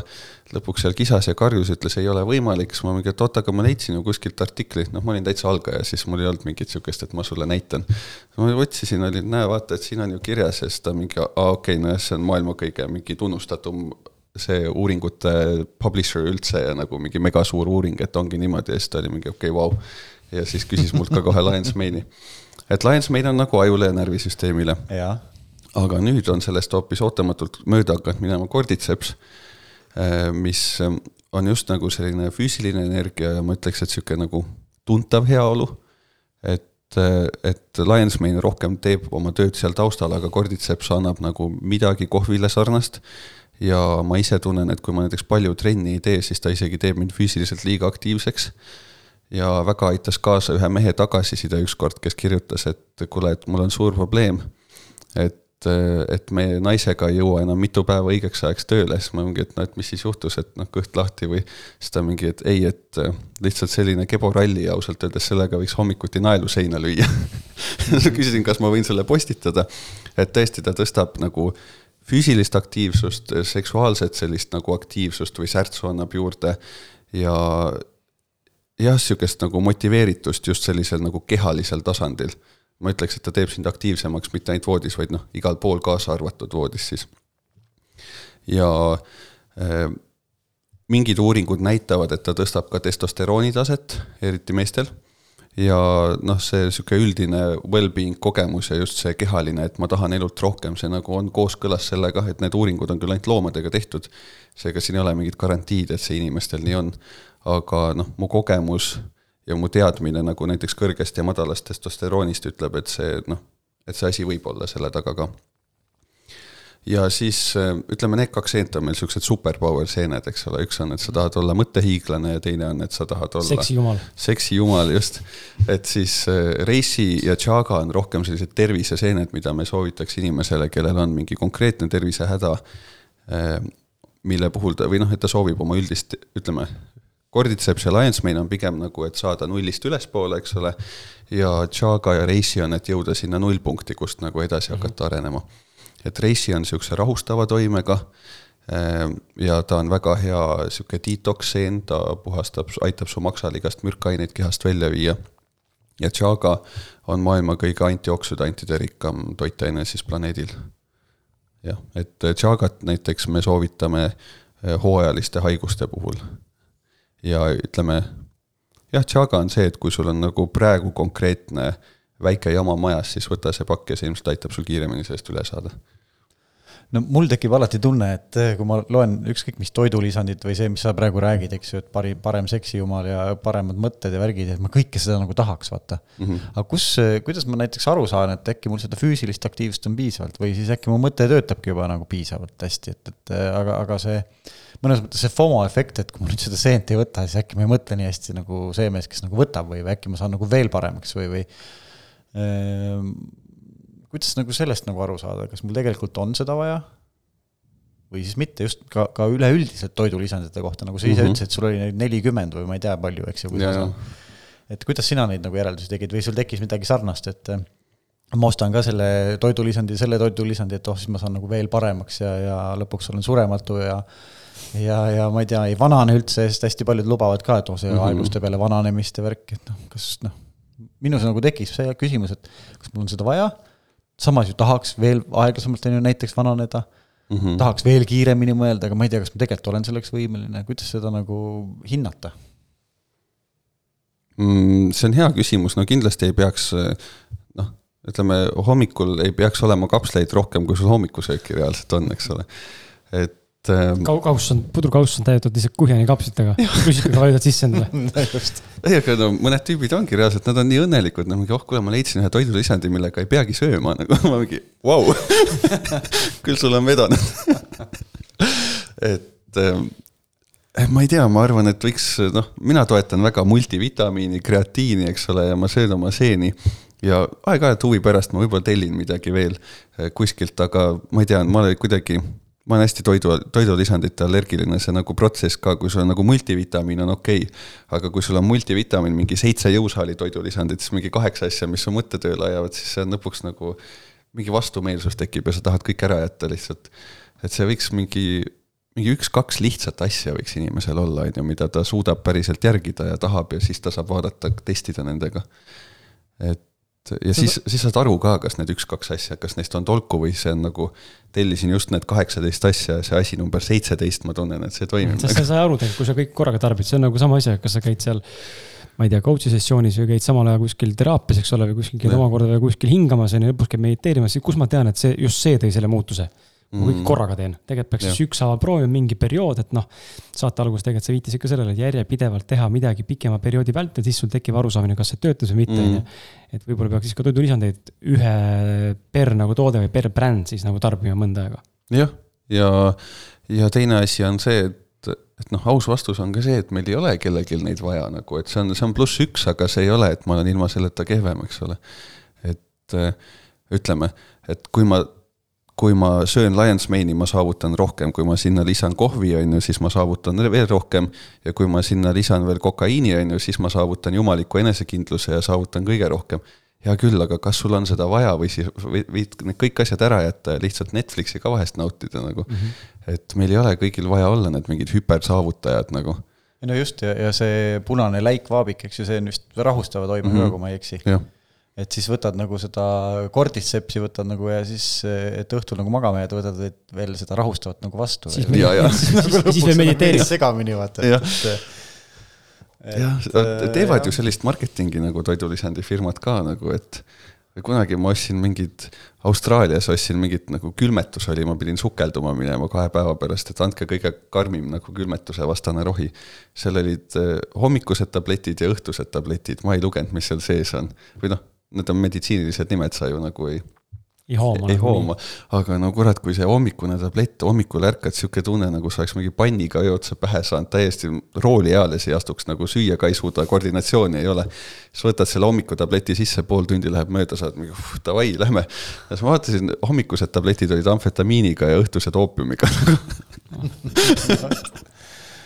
Speaker 4: lõpuks seal kisas ja karjus, ütles, ei ole võimalik, siis ma mingi, et oot, aga ma leidsin ju kuskilt artikli, noh, ma olin täitsa algaja, siis mul ei olnud mingit sihukest, et ma sulle näitan. ma otsisin, oli, näe, vaata, et siin on ju kirjas ja siis ta mingi, aa okei okay,, nojah, see on maailma kõige mingi tunnustatum see uuringute publisher üldse ja nagu mingi megasuur uuring, et ongi niimoodi ja siis ta oli mingi okei okay,, vau. ja siis küsis mult ka kohe Lions Mane'i. et Lions Mane on nagu ajule ja närvisüsteemile. Aga nüüd on sellest hoopis ootamatult mööda hakanud minema korditseps, äh, mis ähm, on just nagu selline füüsiline energia ja ma ütleks, et sihuke nagu tuntav heaolu. et, äh, et Lions Mane rohkem teeb oma tööd seal taustal, aga korditseps annab nagu midagi kohvile sarnast. ja ma ise tunnen, et kui ma näiteks palju trenni ei tee, siis ta isegi teeb mind füüsiliselt liiga aktiivseks ja väga aitas kaasa ühe mehe tagasiside ükskord, kes kirjutas, et kuule, et mul on suur probleem. et et, et me naisega ei jõua enam mitu päeva õigeks ajaks tööle, siis ma mingi, et noh, et mis siis juhtus, et noh, kõht lahti või. siis ta mingi, et ei, et äh, lihtsalt selline keboralli ja ausalt öeldes sellega võiks hommikuti naelu seina lüüa küsisin, kas ma võin selle postitada. et tõesti, ta tõstab nagu füüsilist aktiivsust, seksuaalset sellist nagu aktiivsust või särtsu annab juurde ja jah, sihukest nagu motiveeritust just sellisel nagu kehalisel tasandil ma ütleks, et ta teeb sind aktiivsemaks mitte ainult voodis, vaid noh, igal pool, kaasa arvatud voodis siis. ja äh, mingid uuringud näitavad, et ta tõstab ka testosterooni taset, eriti meestel ja noh, see sihuke üldine well-being kogemus ja just see kehaline, et ma tahan elult rohkem, see nagu on kooskõlas sellega, et need uuringud on küll ainult loomadega tehtud. seega siin ei ole mingit garantiid, et see inimestel nii on. aga noh, mu kogemus ja mu teadmine nagu näiteks kõrgest ja madalast testosteroonist ütleb, et see noh, et see asi võib olla selle taga ka ja siis äh, ütleme, need kaks seent on meil siuksed superpower seened, eks ole, üks on, et sa tahad olla mõttehiiglane ja teine on, et sa tahad olla.
Speaker 2: seksijumal.
Speaker 4: seksijumal, just. et siis äh, Reisi ja Chaga on rohkem sellised terviseseened, mida me soovitaks inimesele, kellel on mingi konkreetne tervisehäda. Äh, mille puhul ta või noh, et ta soovib oma üldist, ütleme, Cordyceps ja Lions Mane on pigem nagu, et saada nullist ülespoole, eks ole. ja Chaga ja Reisi on, et jõuda sinna nullpunkti, kust nagu edasi hakata mm -hmm. arenema et Reisi on niisuguse rahustava toimega ehm, ja ta on väga hea niisugune detox-seen, ta puhastab, aitab su maksaligast mürkaineid kehast välja viia. ja Chaga on maailma kõige antioksüdantide rikkam toitaine siis planeedil. jah, et Chagat näiteks me soovitame eh, hooajaliste haiguste puhul. Ja ütleme, jah, Chaga on see, et kui sul on nagu praegu konkreetne väike jama majas, siis võta see pakk ja see ilmselt aitab sul kiiremini sellest üle saada
Speaker 3: no mul tekib alati tunne, et eh, kui ma loen ükskõik mis toidulisandit või see, mis sa praegu räägid, eks ju, et pari, parem seksijumal ja paremad mõtted ja värgid, et ma kõike seda nagu tahaks, vaata mm. -hmm. aga kus, kuidas ma näiteks aru saan, et äkki mul seda füüsilist aktiivsust on piisavalt või siis äkki mu mõte töötabki juba nagu piisavalt hästi, et, et eh, aga, aga see mõnes mõttes see FOMO efekt, et kui ma nüüd seda seent ei võta, siis äkki ma ei mõtle nii hästi nagu see mees, kes nagu võtab või, või äkki ma saan nagu veel paremaks või, või ehm, kuidas nagu sellest nagu aru saada, kas mul tegelikult on seda vaja? või siis mitte just ka, ka üleüldiselt toidulisandite kohta, nagu sa ise mm -hmm. ütlesid, sul oli neid nelikümmend või ma ei tea, palju, eks ju. et kuidas sina neid nagu järeldusi tegid või sul tekkis midagi sarnast, et eh, ma ostan ka selle toidulisandi, selle toidulisandi, et oh, siis ma saan nagu veel paremaks ja, ja lõpuks olen surematu ja ja, ja ma ei tea, ei vanane üldse, sest hästi paljud lubavad ka, et oh, see mm -hmm. aegluste peale vananemist ja värk, et noh, kas noh, minus nagu tekkis see küsimus, et kas mul on seda vaja samas ju tahaks veel aeglasemalt, on ju, näiteks vananeda mm. -hmm. tahaks veel kiiremini mõelda, aga ma ei tea, kas ma tegelikult olen selleks võimeline, kuidas seda nagu hinnata
Speaker 4: mm,? see on hea küsimus, no kindlasti ei peaks noh, ütleme hommikul ei peaks olema kapsleid rohkem, kui sul hommikusööki reaalselt on, eks ole. et
Speaker 2: et ähm.... Kau-, kauss on, pudrukauss on täidetud lihtsalt kuhjani kapslitega, püsikaga vajutad sisse endale.
Speaker 4: Ei, aga no mõned tüübid ongi reaalselt, nad on nii õnnelikud, noh mingi, oh kuule, ma leidsin ühe toidulisandi, millega ei peagi sööma, nagu ma mingi, vau, küll sul on vedanud. Et ähm, ma ei tea, ma arvan, et võiks, noh, mina toetan väga multivitamiini, kreatiini, eks ole, ja ma söön oma seeni. Ja aeg-ajalt huvi pärast ma võib-olla tellin midagi veel eh, kuskilt, aga ma ei tea, ma olen kuidagi ma olen hästi toidu, toidulisandite allergiline, see nagu protsess ka, kui sul on nagu multivitamiin on okei okay.. aga kui sul on multivitamiin mingi seitse jõusaali toidulisandit, siis mingi kaheksa asja, mis su mõtte tööle ajavad, siis see on lõpuks nagu. mingi vastumeelsus tekib ja sa tahad kõik ära jätta lihtsalt. et see võiks mingi, mingi üks-kaks lihtsat asja võiks inimesel olla, on ju, mida ta suudab päriselt järgida ja tahab ja siis ta saab vaadata, testida nendega. et ja siis, siis saad aru ka, kas need üks-kaks asja, kas neist on tolku või see on nagu, tellisin just need kaheksateist asja ja see asi number seitseteist, ma tunnen, et see toimib.
Speaker 2: sa ei saa aru tegelikult, kui sa kõik korraga tarbid, see on nagu sama asi, kas sa käid seal ma ei tea, coach'i sessioonis või käid samal ajal kuskil teraapias, eks ole, või kuskil käid omakorda või kuskil hingamas on ju, lõpus käid mediteerimas, kus ma tean, et see, just see tõi selle muutuse ma kõik mm. korraga teen, tegelikult peaks siis ükshaaval proovima mingi periood, et noh. saate alguses tegelikult sa viitasid ka sellele, et järjepidevalt teha midagi pikema perioodi vältel, siis sul tekib arusaamine, kas see töötas või mitte, on ju. et võib-olla peaks siis ka toidulisandeid ühe per nagu toode või per bränd siis nagu tarbima mõnda aega.
Speaker 4: jah, ja, ja teine asi on see, et, et noh, aus vastus on ka see, et meil ei ole kellelgi neid vaja nagu, et see on, see on pluss üks, aga see ei ole, et ma olen ilma selleta kehvem, eks ole. et ütleme, et kui ma kui ma söön Lions Mane'i, ma saavutan rohkem, kui ma sinna lisan kohvi, on ju, siis ma saavutan veel rohkem. ja kui ma sinna lisan veel kokaiini, on ju, siis ma saavutan jumaliku enesekindluse ja saavutan kõige rohkem. hea küll, aga kas sul on seda vaja või siis võid need kõik asjad ära jätta ja lihtsalt Netflixi ka vahest nautida nagu mm. -hmm. et meil ei ole kõigil vaja olla need mingid hüpersaavutajad nagu.
Speaker 3: no just ja, ja see punane läikvaabik, eks ju, see on vist rahustava toimega mm -hmm. kui ma ei eksi et siis võtad nagu seda korditsepsi võtad nagu ja siis, et õhtul nagu magama jääd, võtad et veel seda rahustavat nagu vastu.
Speaker 2: siis,
Speaker 4: Ja, ja.
Speaker 2: siis veel mediteerid.
Speaker 3: segamini vaata.
Speaker 4: Jah.
Speaker 3: äh,
Speaker 4: teevad ju
Speaker 3: jah.
Speaker 4: sellist marketingi nagu toidulisandi firmad ka nagu, et kunagi ma ostsin mingit, Austraalias ostsin mingit nagu külmetus oli, ma pidin sukelduma minema kahe päeva pärast, et andke kõige karmim nagu külmetuse vastane rohi. seal olid eh, hommikused tabletid ja õhtused tabletid, ma ei lugenud, mis seal sees on. või noh, need on meditsiinilised nimed, sa ju nagu ei
Speaker 2: ei hooma.
Speaker 4: ei hooma, aga no kurat, kui see hommikune tablett, hommikul ärkad, sihuke tunne nagu sa oleks mingi panniga öö otsa pähe saanud, täiesti roolieales ei astuks, nagu süüa ka ei suuda, koordinatsiooni ei ole. siis võtad selle hommikutableti sisse, pool tundi läheb mööda, saad mingi uh, davai, lähme. ja siis ma vaatasin, hommikused tabletid olid amfetamiiniga ja õhtused oopiumiga.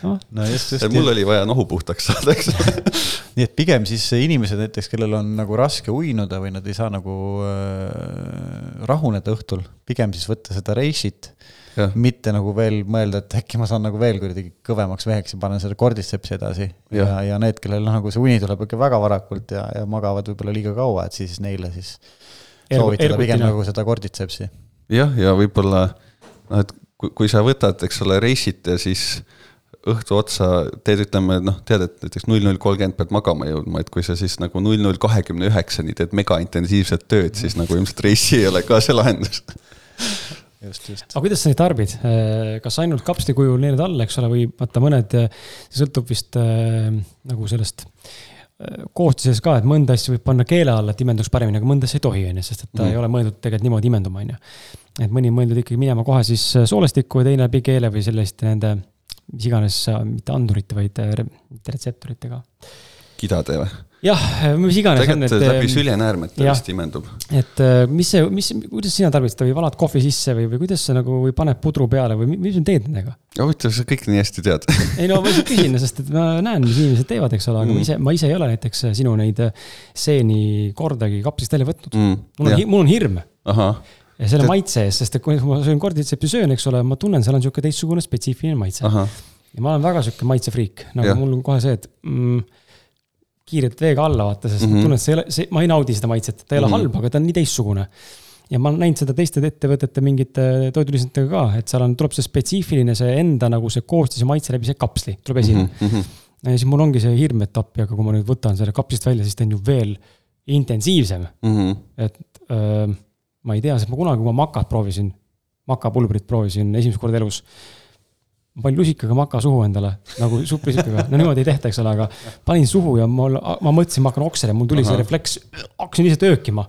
Speaker 3: no just, just.
Speaker 4: mul oli vaja nohu puhtaks saada, eks ole.
Speaker 3: nii et pigem siis inimesed näiteks, kellel on nagu raske uinuda või nad ei saa nagu äh, rahuneda õhtul, pigem siis võtta seda reisit,
Speaker 4: jah,
Speaker 3: mitte nagu veel mõelda, et äkki ma saan nagu veel kuidagi kõvemaks meheks ja panen selle korditsepsi edasi. ja, ja, ja need, kellel nagu see uni tuleb ikka väga varakult ja, ja magavad võib-olla liiga kaua, et siis neile siis soovitada pigem
Speaker 2: ergutina.
Speaker 3: nagu seda korditsepsi.
Speaker 4: jah, ja võib-olla noh, et kui, kui sa võtad, eks ole, reisid ja siis õhtu otsa teed, ütleme noh, tead, et näiteks null null kolmkümmend pead magama jõudma, et kui sa siis nagu null null kahekümne üheksani teed megaintensiivset tööd, siis nagu ilmselt reisi ei ole ka see lahendus.
Speaker 3: just, just.
Speaker 2: aga kuidas sa neid tarbid, kas ainult kapsli kujul neelad alla, eks ole, või vaata mõned, see sõltub vist äh, nagu sellest äh, koostises ka, et mõnda asja võib panna keele alla, et imenduks paremini, aga mõnda asja ei tohi, onju, sest et ta
Speaker 4: Mm.
Speaker 2: ei ole mõeldud tegelikult niimoodi imenduma, onju. et mõni on mõeldud ikkagi minema kohe siis äh, soolestikku ja teine läbi keele või selliste nende, mis iganes, mitte andurite, vaid äh, mitte retseptoritega.
Speaker 4: kidade või?
Speaker 2: jah, mis iganes
Speaker 4: tegelikult
Speaker 2: et
Speaker 4: läbi. süljenäärmete
Speaker 2: jah.
Speaker 4: vist imendub.
Speaker 2: et äh, mis see, mis, kuidas sina tarbid seda või valad kohvi sisse või, või kuidas sa nagu, või paned pudru peale või mi- mis sa teed nendega?
Speaker 4: huvitav, sa kõik nii hästi tead.
Speaker 2: ei no ma lihtsalt küsin, sest et ma näen, mis inimesed teevad, eks ole, aga
Speaker 4: Mm.
Speaker 2: ma ise, ma ise ei ole näiteks sinu neid seeni kordagi kapslist välja võtnud mm.. mul on, mul on hirm ja selle
Speaker 4: Tead-
Speaker 2: maitse eest, sest et kui ma söön korditsepsi söön, eks ole, ma tunnen, seal on sihuke teistsugune spetsiifiline maitse. ja ma olen väga sihuke maitsefriik, nagu
Speaker 4: Jah.
Speaker 2: mul on kohe see, et mm, kiirelt veega alla vaata, sest mm
Speaker 4: Mhm.
Speaker 2: -hmm. ma tunnen, et see ei ole, see, ma ei naudi seda maitset, ta ei ole mm
Speaker 4: Mhm.
Speaker 2: -hmm. halb, aga ta on nii teistsugune. ja ma olen näinud seda teiste ettevõtete mingite toidulisanditega ka, et seal on, tuleb see spetsiifiline, see enda nagu see koostis ja maitse läbi see kapsli tuleb esile mm.
Speaker 4: Mhm,
Speaker 2: -hmm. ja siis mul ongi see hirm, et appi, aga kui ma nüüd võtan selle kapslist välja, siis ta on ju veel intensiivsem,
Speaker 4: mhm.
Speaker 2: et öö, ma ei tea, sest ma kunagi, kui ma makat proovisin, makapulbrit proovisin esimest korda elus. ma panin lusikaga maka suhu endale nagu supilusikaga, no niimoodi ei tehta, eks ole, aga panin suhu ja mul, ma mõtlesin, ma hakkan oksele, mul tuli see
Speaker 4: Ahah.
Speaker 2: refleks, hakkasin lihtsalt öökima.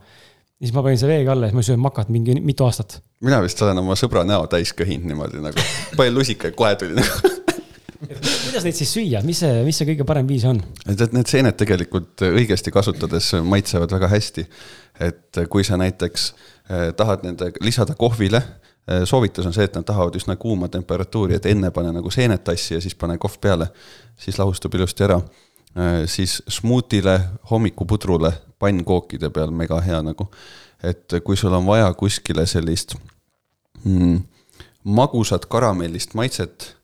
Speaker 2: siis ma panin selle veega alla ja siis ma söön makat mingi mitu aastat.
Speaker 4: mina vist olen oma sõbra näo täis köhinud niimoodi nagu, panin lusika ja kohe tuli nagu.
Speaker 2: kuidas neid siis süüa, mis see, mis see kõige parem viis on?
Speaker 4: et, et need seened tegelikult õigesti kasutades maitsevad väga hästi. et kui sa näiteks eh, tahad nende lisada kohvile, soovitus on see, et nad tahavad üsna kuuma temperatuuri, et enne pane nagu seened tassi ja siis pane kohv peale, siis lahustub ilusti ära. siis smuutile, hommikupudrule, pannkookide peal mega hea nagu. et kui sul on vaja kuskile sellist mm, magusat karamellist maitset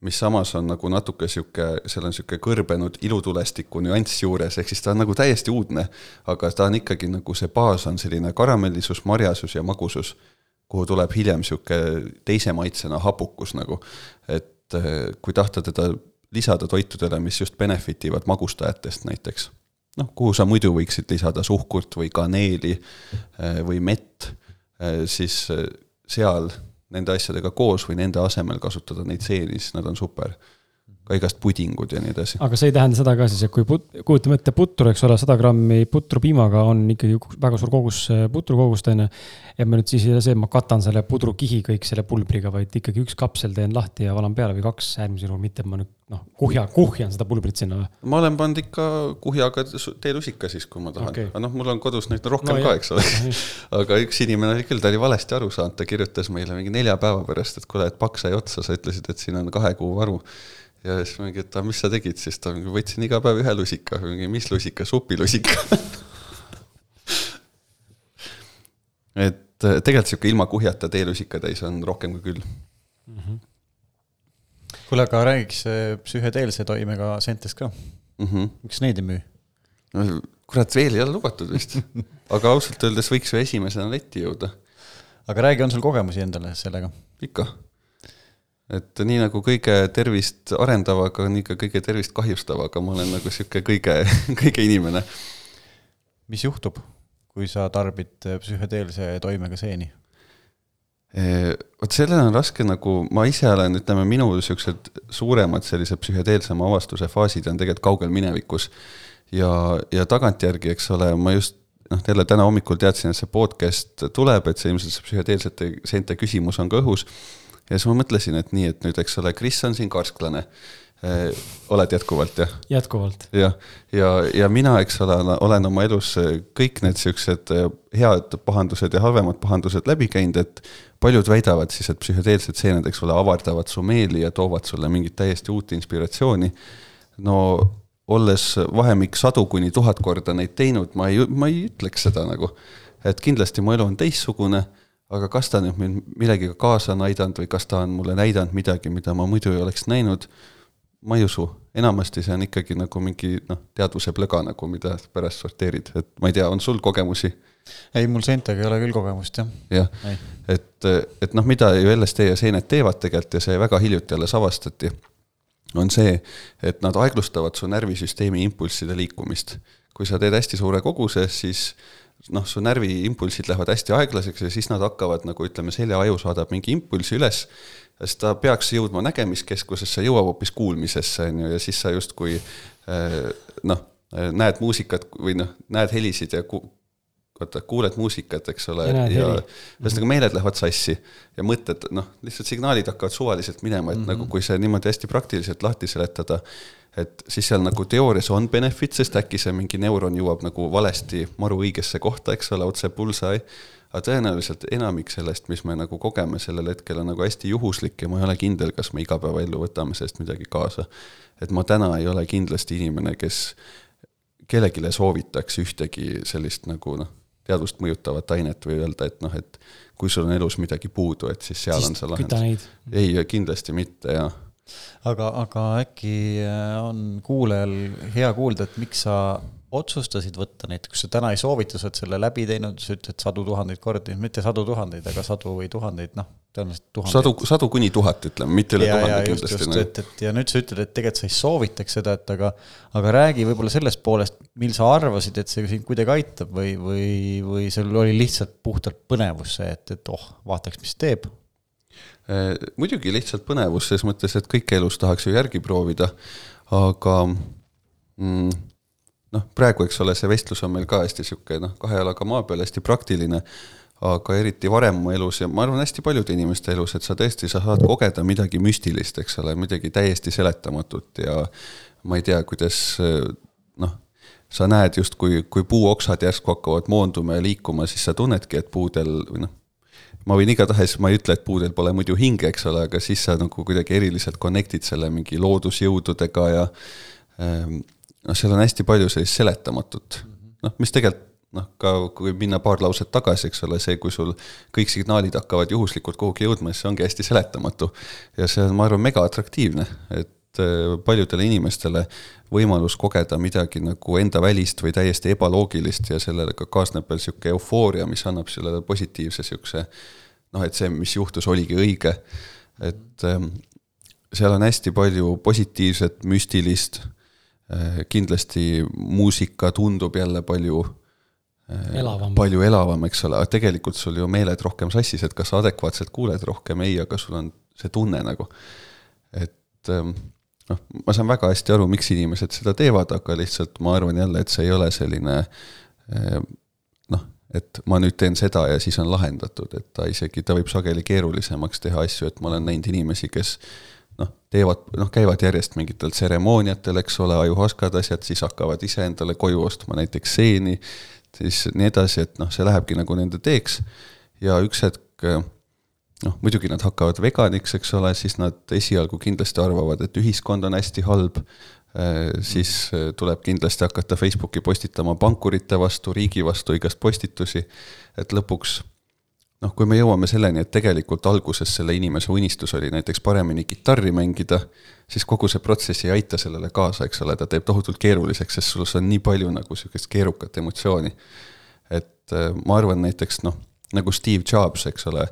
Speaker 4: mis samas on nagu natuke sihuke, seal on sihuke kõrbenud ilutulestiku nüanss juures, ehk siis ta on nagu täiesti uudne. aga ta on ikkagi nagu see baas on selline karamellisus, marjasus ja magusus, kuhu tuleb hiljem sihuke teise maitsena hapukus nagu. et eh, kui tahta teda lisada toitudele, mis just benefit ivad magustajatest näiteks, noh, kuhu sa muidu võiksid lisada suhkurt või kaneeli eh, või mett, siis eh, seal nende asjadega koos või nende asemel kasutada neid seeni, siis nad on super. Ka igast pudingud ja nii edasi.
Speaker 2: aga see ei tähenda seda ka siis, et kui put-, kujutame ette putru, eks ole, sada grammi putru piimaga on ikkagi väga suur kogus äh, putrukogust on ju. ja ma nüüd siis ei ole see, et ma katan selle pudrukihi kõik selle pulbriga, vaid ikkagi üks kapsel teen lahti ja valan peale või kaks äärmisel juhul, mitte et ma nüüd noh, kuhja, kuhjan seda pulbrit sinna.
Speaker 4: ma olen pannud ikka kuhjaga teelusika siis, kui ma tahan okay., aga noh, mul on kodus neid rohkem
Speaker 2: No
Speaker 4: ka, eks ole. aga üks inimene oli küll, ta oli valesti aru saanud, ta kirjutas meile mingi nelja päeva pärast, et kuule, et paks sai otsa, sa ütlesid, et siin on kahe kuu varu. Ja siis mingi, et aga mis sa tegid, siis ta mingi võtsin iga päev ühe lusika, mingi mis lusika, supilusika. et eh, tegelikult sihuke ilma kuhjata teelusika täis on rohkem kui küll.
Speaker 3: kuule, aga räägiks äh, psühhedeelse toimega seentest ka,
Speaker 4: Mm -hmm.
Speaker 3: miks neid ei müü?
Speaker 4: no kurat, veel ei ole lubatud vist. aga ausalt öeldes võiks ju esimesena letti jõuda,
Speaker 3: aga räägi, on sul kogemusi endale sellega?
Speaker 4: ikka. Et nii nagu kõige tervist arendavaga, nii ka kõige tervist kahjustavaga, ma olen nagu sihuke kõige, kõige inimene.
Speaker 3: mis juhtub, kui sa tarbid psühhedeelse toimega seeni?
Speaker 4: vot sellele on raske nagu, ma ise olen, ütleme, minu siuksed suuremad sellised psühhedeelsema avastuse faasid on tegelikult kaugel minevikus. ja, ja tagantjärgi, eks ole, ma just noh, jälle täna hommikul teadsin, et see podcast tuleb, et see ilmselt see psühhedeelsete seente küsimus on ka õhus. Ja siis ma mõtlesin, et nii, et nüüd, eks ole, Kris on siin karsklane. oled jätkuvalt jah?
Speaker 2: jätkuvalt.
Speaker 4: jah, ja, ja, ja mina, eks ole, olen oma elus kõik need siuksed head pahandused ja halvemad pahandused läbi käinud, et paljud väidavad siis, et psühhedeelsed seened, eks ole, avardavad su meeli ja toovad sulle mingit täiesti uut inspiratsiooni. no olles vahemik sadu kuni tuhat korda neid teinud, ma ei, ma ei ütleks seda nagu. et kindlasti mu elu on teistsugune, aga kas ta nüüd mind millegagi kaasa on aidanud või kas ta on mulle näidanud midagi, mida ma muidu ei oleks näinud ma ei usu, enamasti see on ikkagi nagu mingi noh, teadvuse plõga nagu, mida pärast sorteerid, et ma ei tea, on sul kogemusi?
Speaker 3: ei, mul seentega ei ole küll kogemust jah.
Speaker 4: jah
Speaker 3: Ei.,
Speaker 4: et, et noh, mida ju LSD ja seened teevad tegelikult ja see väga hiljuti alles avastati, on see, et nad aeglustavad su närvisüsteemi impulsside liikumist. kui sa teed hästi suure koguse, siis noh, su närviimpulsid lähevad hästi aeglaseks ja siis nad hakkavad nagu ütleme, seljaaju saadab mingi impulsi üles siis ta peaks jõudma nägemiskeskusesse, jõuab hoopis kuulmisesse, on ju, ja siis sa justkui eh, noh, näed muusikat või noh, näed helisid ja ku, vaata, kuuled muusikat, eks ole,
Speaker 2: Ja
Speaker 4: ühesõnaga meeled lähevad sassi ja mõtted, noh, lihtsalt signaalid hakkavad suvaliselt minema, et mm -hmm. nagu kui see niimoodi hästi praktiliselt lahti seletada, et siis seal nagu teoorias on benefit, sest äkki see mingi neuron jõuab nagu valesti maru õigesse kohta, eks ole, otse bullseye, aga tõenäoliselt enamik sellest, mis me nagu kogeme sellel hetkel on nagu hästi juhuslik ja ma ei ole kindel, kas me igapäevaellu võtame sellest midagi kaasa. et ma täna ei ole kindlasti inimene, kes kellelegi soovitaks ühtegi sellist nagu noh, teadvust mõjutavat ainet või öelda, et noh, et kui sul on elus midagi puudu, et siis seal
Speaker 2: siis
Speaker 4: on see lahendus. ei, kindlasti mitte ja
Speaker 3: aga, aga äkki äh, on kuulajal hea kuulda, et miks sa otsustasid võtta kui sa täna ei soovita, sa oled selle läbi teinud, sa ütled sadu tuhandeid kordi, mitte sadu tuhandeid, aga sadu või tuhandeid, noh, tõenäoliselt tuhandeid.
Speaker 4: sadu, sadu kuni tuhat, ütleme, mitte üle tuhande kindlasti
Speaker 3: just,
Speaker 4: no..
Speaker 3: et, et ja nüüd sa ütled, et tegelikult sa ei soovitaks seda, et aga, aga räägi võib-olla sellest poolest, mil sa arvasid, et see sind kuidagi aitab või, või, või sul oli lihtsalt puhtalt põnevus see, et, et oh, vaataks, mis teeb.
Speaker 4: Eh, muidugi lihtsalt põnevus ses mõttes, et kõike elus tahaks ju järgi proovida, aga mm, noh, praegu, eks ole, see vestlus on meil ka hästi sihuke noh, kahe jalaga maa peal hästi praktiline, aga eriti varem mu elus ja ma arvan, hästi paljude inimeste elus, et sa tõesti, sa saad kogeda midagi müstilist, eks ole, midagi täiesti seletamatut ja ma ei tea, kuidas noh, sa näed justkui, kui puuoksad järsku hakkavad moonduma ja liikuma, siis sa tunnedki, et puudel või noh, ma võin igatahes, ma ei ütle, et puudel pole muidu hinge, eks ole, aga siis sa nagu kuidagi eriliselt connect'id selle mingi loodusjõududega ja ähm, noh, seal on hästi palju sellist seletamatut, noh, mis tegelikult noh, ka kui minna paar lauset tagasi, eks ole, see, kui sul kõik signaalid hakkavad juhuslikult kuhugi jõudma, siis see ongi hästi seletamatu. ja see on, ma arvan, mega atraktiivne, et äh, paljudele inimestele võimalus kogeda midagi nagu enda välist või täiesti ebaloogilist ja sellega kaasneb veel niisugune eufooria, mis annab sellele positiivse niisuguse noh, et see, mis juhtus, oligi õige. et ähm, seal on hästi palju positiivset, müstilist, kindlasti muusika tundub jälle palju
Speaker 2: Elavam.
Speaker 4: palju elavam, eks ole, aga tegelikult sul ju meeled rohkem sassis, et kas sa adekvaatselt kuuled rohkem, ei, aga sul on see tunne nagu. et ähm, noh, ma saan väga hästi aru, miks inimesed seda teevad, aga lihtsalt ma arvan jälle, et see ei ole selline ähm, noh, et ma nüüd teen seda ja siis on lahendatud, et ta isegi, ta võib sageli keerulisemaks teha asju, et ma olen näinud inimesi, kes teevad, noh, käivad järjest mingitel tseremooniatel, eks ole, ajuhaskad, asjad, siis hakkavad ise endale koju ostma näiteks seeni, siis nii edasi, et noh, see lähebki nagu nende teeks. Ja üks hetk noh, muidugi nad hakkavad veganiks, eks ole, siis nad esialgu kindlasti arvavad, et ühiskond on hästi halb, siis tuleb kindlasti hakata Facebooki postitama pankurite vastu, riigi vastu igast postitusi, et lõpuks noh, kui me jõuame selleni, et tegelikult alguses selle inimese unistus oli näiteks paremini kitarri mängida, siis kogu see protsess ei aita sellele kaasa, eks ole, ta teeb tohutult keeruliseks, sest sul on nii palju nagu sihukest keerukat emotsiooni. et äh, ma arvan näiteks noh, nagu Steve Jobs, eks ole,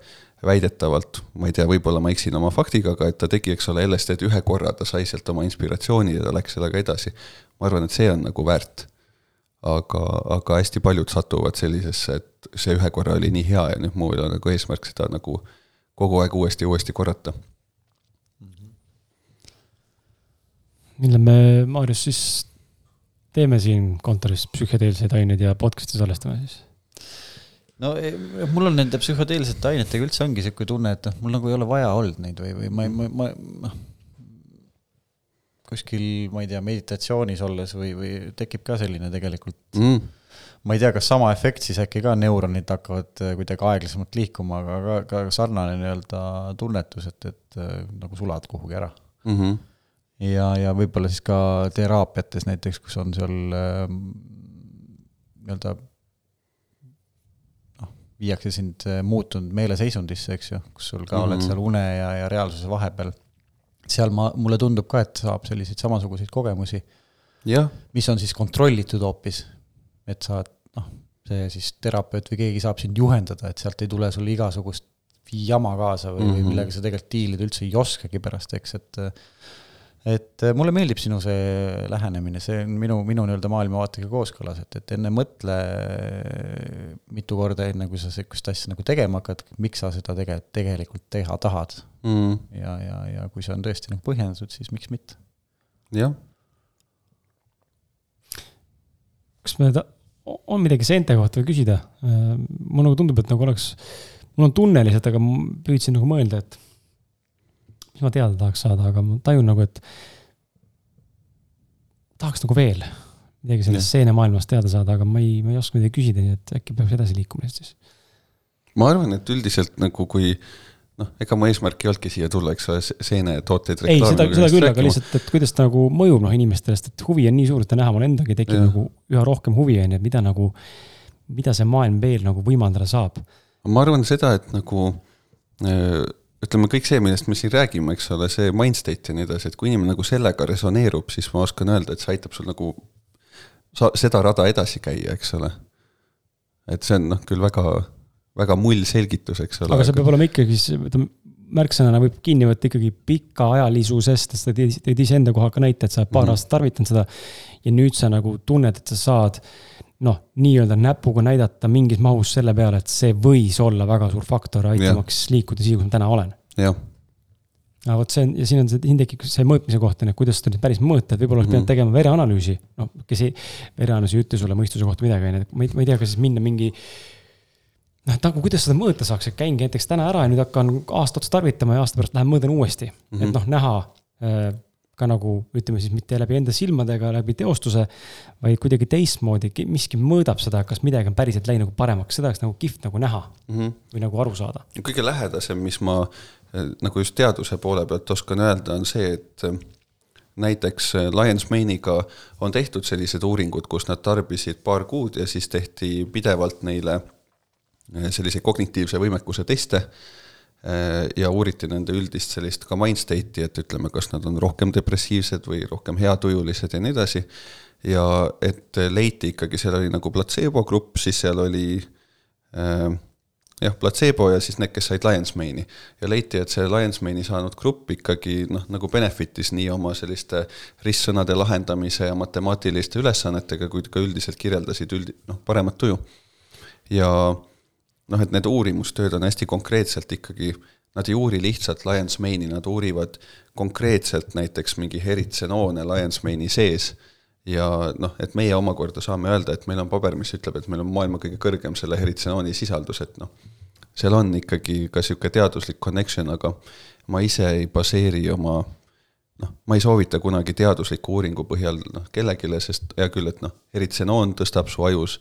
Speaker 4: väidetavalt, ma ei tea, võib-olla ma eksin oma faktiga, aga et ta tegi, eks ole, LSD-d ühe korra, ta sai sealt oma inspiratsiooni ja ta läks sellega edasi. ma arvan, et see on nagu väärt aga, aga hästi paljud satuvad sellisesse, et see ühe korra oli nii hea ja nüüd mul on nagu eesmärk seda nagu kogu aeg uuesti ja uuesti korrata.
Speaker 2: millal me, Maarjus, siis teeme siin kontoris psühhedeelseid aineid ja podcast'i salvestame siis?
Speaker 3: no e, mul on nende psühhedeelsete ainetega üldse ongi sihuke tunne, et noh, mul nagu ei ole vaja olnud neid või, või ma, ma, ma noh kuskil, ma ei tea, meditatsioonis olles või, või tekib ka selline tegelikult mm. ma ei tea, kas sama efekt siis äkki ka neuronid hakkavad äh, kuidagi aeglasemalt liikuma, aga ka, ka sarnane nii-öelda tunnetus, et, et äh, nagu sulad kuhugi ära mm. -hmm. ja, ja võib-olla siis ka teraapiates näiteks, kus on seal äh, nii-öelda noh, viiakse sind muutunud meeleseisundisse, eks ju, kus sul ka mm -hmm. oled seal une ja, ja reaalsuse vahepeal seal ma, mulle tundub ka, et saab selliseid samasuguseid kogemusi. mis on siis kontrollitud hoopis, et sa noh, see siis terapeut või keegi saab sind juhendada, et sealt ei tule sulle igasugust jama kaasa või mm, -hmm. või millega sa tegelikult diilida üldse ei oskagi pärast, eks, et et mulle meeldib sinu see lähenemine, see on minu, minu nii-öelda maailmavaatega kooskõlas, et, et enne mõtle mitu korda, enne kui sa sihukest asja nagu tegema hakkad, miks sa seda tege-, tegelikult teha tahad mm.. ja, ja, ja kui see on tõesti nagu põhjendatud, siis miks mitte.
Speaker 4: jah.
Speaker 2: kas me ta-, on midagi seente kohta küsida? mulle nagu tundub, et nagu oleks, mul on tunne lihtsalt, aga ma püüdsin nagu mõelda, et mis ma teada tahaks saada, aga ma tajun nagu, et tahaks nagu veel midagi sellest seenemaailmast teada saada, aga ma ei, ma ei oska midagi küsida, nii et äkki peaks edasi liikuma siis.
Speaker 4: ma arvan, et üldiselt nagu kui noh, ega mu eesmärk ei olnudki siia tulla, eks ole, seenetooteid.
Speaker 2: ei, seda, seda küll, aga lihtsalt, et kuidas ta nagu mõjub noh inimestele, sest et huvi on nii suur, et näha, mul endagi tekib nagu üha rohkem huvi on ju, et mida nagu, mida see maailm veel nagu võimaldada saab.
Speaker 4: ma arvan seda, et nagu äh, ütleme, kõik see, millest me siin räägime, eks ole, see mind state ja nii edasi, et kui inimene nagu sellega resoneerub, siis ma oskan öelda, et see aitab sul nagu sa-, seda rada edasi käia, eks ole. et see on noh, küll väga väga mull selgitus, eks ole.
Speaker 2: aga see peab olema ikkagi, ütleme, märksõnana võib kinni võtta ikkagi pikaajalisusest, sest sa tõid, iseenda kohal ka näite, et sa oled paar mm -hmm. aastat tarvitanud seda. ja nüüd sa nagu tunned, et sa saad noh, nii-öelda näpuga näidata mingis mahus selle peale, et see võis olla väga suur faktor, aitamaks ja. liikuda siia, kus ma täna olen.
Speaker 4: jah
Speaker 2: aga vot see on ja siin on see, siin tekib see mõõtmise kohta, et kuidas seda nüüd päris mõõta, et võib-olla oleks pidanud mhm. tegema vereanalüüsi. noh, kes ei, vereanalüüsi ei ütle sulle mõistuse kohta midagi, on ju, et ma ei, ma ei tea, kas siis minna mingi noh, nagu kuidas seda mõõta saaks, et käingi näiteks täna ära ja nüüd hakkan aasta otsa tarvitama ja aasta pärast lähen mõõdan uuesti mm. -hmm. et noh, näha äh, ka nagu ütleme siis mitte läbi enda silmadega, läbi teostuse, vaid kuidagi teistmoodi, miski mõõdab seda, kas midagi on päriselt läinud nagu paremaks, seda oleks nagu kihvt nagu näha mm -hmm. või nagu aru saada.
Speaker 4: kõige lähedasem, mis ma äh, nagu just teaduse poole pealt oskan öelda, on see, et äh, näiteks Lions Mane'iga on tehtud sellised uuringud, kus nad tarbisid paar kuud ja siis tehti pidevalt neile selliseid kognitiivse võimekuse teste eh, ja uuriti nende üldist sellist ka mind state'i, et ütleme, kas nad on rohkem depressiivsed või rohkem heatujulised ja nii edasi. ja et leiti ikkagi, seal oli nagu platseebo grupp, siis seal oli äh, jah, platseebo ja siis need, kes said Lions Mane'i. ja leiti, et see Lions Mane'i saanud grupp ikkagi noh, nagu benefit'is nii oma selliste ristsõnade lahendamise ja matemaatiliste ülesannetega, kuid ka üldiselt kirjeldasid üld-, noh, paremat tuju. ja noh, et need uurimustööd on hästi konkreetselt ikkagi, nad ei uuri lihtsalt Lions Mane'i, nad uurivad konkreetselt näiteks mingi heritsenoone Lions Mane'i sees. Ja noh, et meie omakorda saame öelda, et meil on paber, mis ütleb, et meil on maailma kõige kõrgem selle heritsenooni sisaldus, et noh, seal on ikkagi ka niisugune teaduslik connection, aga ma ise ei baseeri oma noh, ma ei soovita kunagi teadusliku uuringu põhjal noh, kellelegi, sest hea küll, et noh, eritsenoon tõstab su ajus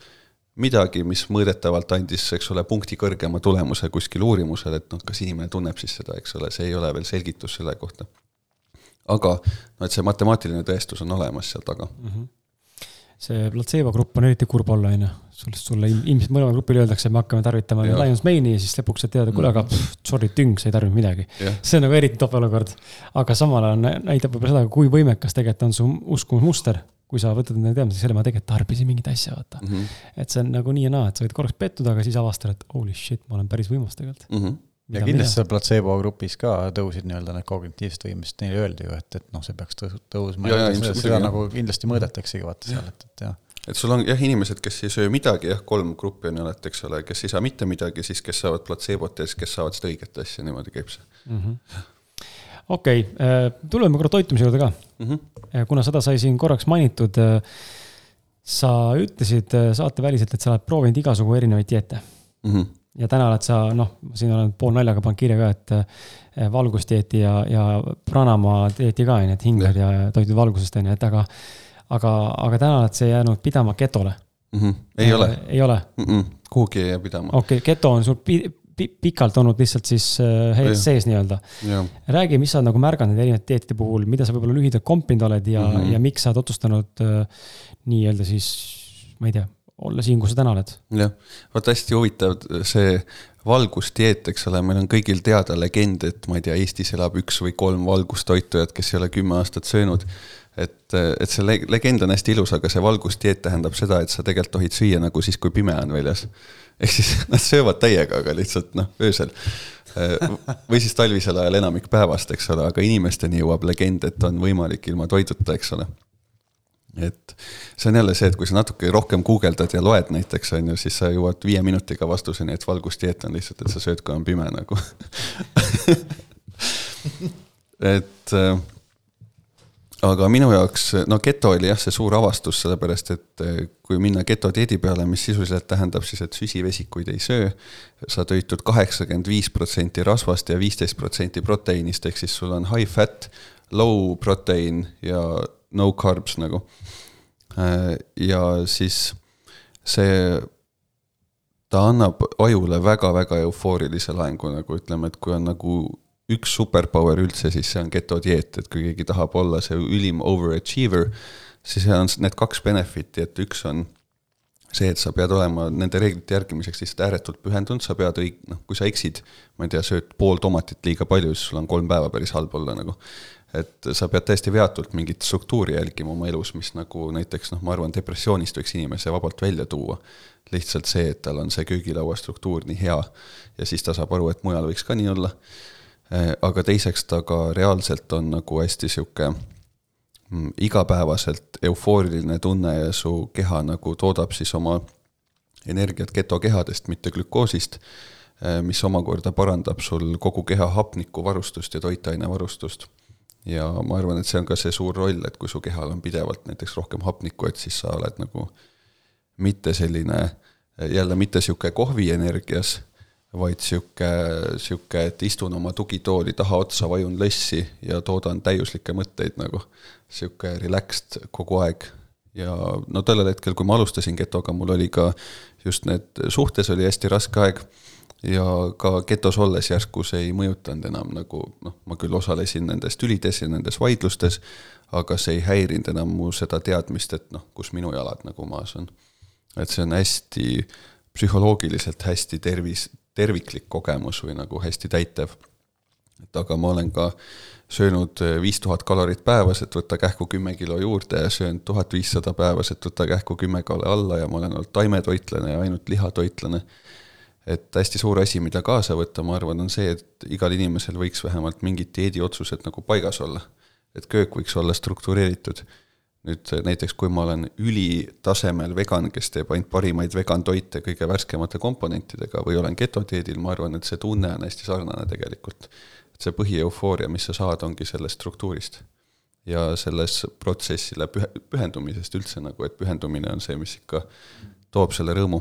Speaker 4: midagi, mis mõõdetavalt andis, eks ole, punkti kõrgema tulemuse kuskil uurimusel, et noh, kas inimene tunneb siis seda, eks ole, see ei ole veel selgitus selle kohta. aga noh, et see matemaatiline tõestus on olemas seal taga mm. -hmm.
Speaker 2: see platseebo grupp on eriti kurb olla, on ju. sul, sulle ilmselt mõlemal grupil öeldakse, me hakkame tarvitama Lions Mane'i ja siis lõpuks saad teada, kuule, aga mm. pff, sorry, tüng, sa ei tarvinud midagi see on nagu eriti top olukord. aga samal ajal näitab võib-olla seda, kui võimekas tegelikult on su uskumusmuster kui sa võtad endale teadmiseks selle, ma tegelikult tarbisin mingit asja, vaata mm. -hmm. et see on nagu nii ja naa, et sa võid korraks pettuda, aga siis avastad, et holy shit, ma olen päris võimas tegelikult mm. -hmm
Speaker 3: ja kindlasti seal platseebo grupis ka tõusid nii-öelda need kognitiivsed võimed, neile öeldi ju, et, et noh, see peaks tõusma. seda, seda nagu kindlasti mõõdetaksegi vaata seal, et, et jah.
Speaker 4: et sul on jah, inimesed, kes ei söö midagi, jah, kolm gruppi on ju, et eks ole, kes ei saa mitte midagi, siis kes saavad platseebot ja siis kes saavad seda õiget asja, niimoodi käib see mm. -hmm
Speaker 2: okei okay,, äh, tuleme korra toitumise juurde ka mm. -hmm. kuna seda sai siin korraks mainitud. Äh, sa ütlesid saateväliselt, et sa oled proovinud igasugu erinevaid dieete mm. -hmm ja täna oled sa, noh, siin olen poolnaljaga pannud kirja ka, et valgusdieeti ja, ja pranamaa dieeti ka, on ju, et hingad ja, ja toidud valgusest, on ju, et aga, aga, aga täna oled sa jäänud pidama ketole
Speaker 4: mm. -hmm. ei ole.
Speaker 2: ei ole
Speaker 4: mm? -mm. kuhugi ei jää pidama.
Speaker 2: okei okay,, keto on sul pikalt olnud lihtsalt siis uh, sees nii-öelda. räägi, mis sa oled nagu märganud nende erinevate dieetide puhul, mida sa võib-olla lühidalt kompinud oled ja mm, -hmm. ja miks sa oled otsustanud uh, nii-öelda siis, ma ei tea olla siin, kus sa täna oled.
Speaker 4: jah, vot hästi huvitav see valgusdieet, eks ole, meil on kõigil teada legend, et ma ei tea, Eestis elab üks või kolm valgustoitujat, kes ei ole kümme aastat söönud. et, et see legend on hästi ilus, aga see valgusdieet tähendab seda, et sa tegelikult tohid süüa nagu siis, kui pime on väljas. Ehk siis nad söövad täiega, aga lihtsalt noh, öösel. või siis talvisel ajal enamik päevast, eks ole, aga inimesteni jõuab legend, et on võimalik ilma toiduta, eks ole et see on jälle see, et kui sa natuke rohkem guugeldad ja loed näiteks, on ju, siis sa jõuad viie minutiga vastuseni, et valgusdieet on lihtsalt, et sa sööd, kui on pime nagu et äh, aga minu jaoks, no geto oli jah, see suur avastus, sellepärast et äh, kui minna getodieedi peale, mis sisuliselt tähendab siis, et süsivesikuid ei söö, sa toitud kaheksakümmend viis protsenti rasvast ja viisteist protsenti proteiinist, ehk siis sul on high fat, low protein ja no carbs nagu. Äh, ja siis see, ta annab ajule väga-väga eufoorilise laengu, nagu ütleme, et kui on nagu üks superpower üldse, siis see on getodieet, et kui keegi tahab olla see ülim overachiever, siis on need kaks benefit'i, et üks on see, et sa pead olema nende reeglite järgimiseks lihtsalt ääretult pühendunud, sa pead õig-, noh, kui sa eksid, ma ei tea, sööd pool tomatit liiga palju, siis sul on kolm päeva päris halb olla nagu et sa pead täiesti veatult mingit struktuuri jälgima oma elus, mis nagu näiteks noh, ma arvan, depressioonist võiks inimese vabalt välja tuua. lihtsalt see, et tal on see köögilaua struktuur nii hea ja siis ta saab aru, et mujal võiks ka nii olla. Eh, aga teiseks ta ka reaalselt on nagu hästi sihuke mm, igapäevaselt eufooriline tunne ja su keha nagu toodab siis oma energiat ketokehadest, mitte glükoosist, eh, mis omakorda parandab sul kogu keha hapnikuvarustust ja toitainevarustust ja ma arvan, et see on ka see suur roll, et kui su kehal on pidevalt näiteks rohkem hapnikku, et siis sa oled nagu mitte selline, jälle mitte sihuke kohvienergias, vaid sihuke, sihuke, et istun oma tugitooli taha otsa, vajun lõssi ja toodan täiuslikke mõtteid nagu. sihuke relaxed kogu aeg ja no tollel hetkel, kui ma alustasin getoga, mul oli ka just need, suhtes oli hästi raske aeg ja ka getos olles järsku see ei mõjutanud enam nagu noh, ma küll osalesin nendes tülides ja nendes vaidlustes, aga see ei häirinud enam mu seda teadmist, et noh, kus minu jalad nagu maas on. et see on hästi, psühholoogiliselt hästi tervis, terviklik kogemus või nagu hästi täitev. et aga ma olen ka söönud viis tuhat kalorit päevas, et võtta kähku kümme kilo juurde ja söönud tuhat viissada päevas, et võtta kähku kümme kilo alla ja ma olen olnud taimetoitlane ja ainult lihatoitlane et hästi suur asi, mida kaasa võtta, ma arvan, on see, et igal inimesel võiks vähemalt mingid dieediotsused nagu paigas olla. et köök võiks olla struktureeritud. Nüüd näiteks, kui ma olen ülitasemel vegan, kes teeb ainult parimaid vegan toite kõige värskemate komponentidega või olen getodieedil, ma arvan, et see tunne on hästi sarnane tegelikult. et see põhieufooria, mis sa saad, ongi sellest struktuurist. ja selles protsessile pühe, pühendumisest üldse nagu, et pühendumine on see, mis ikka toob selle rõõmu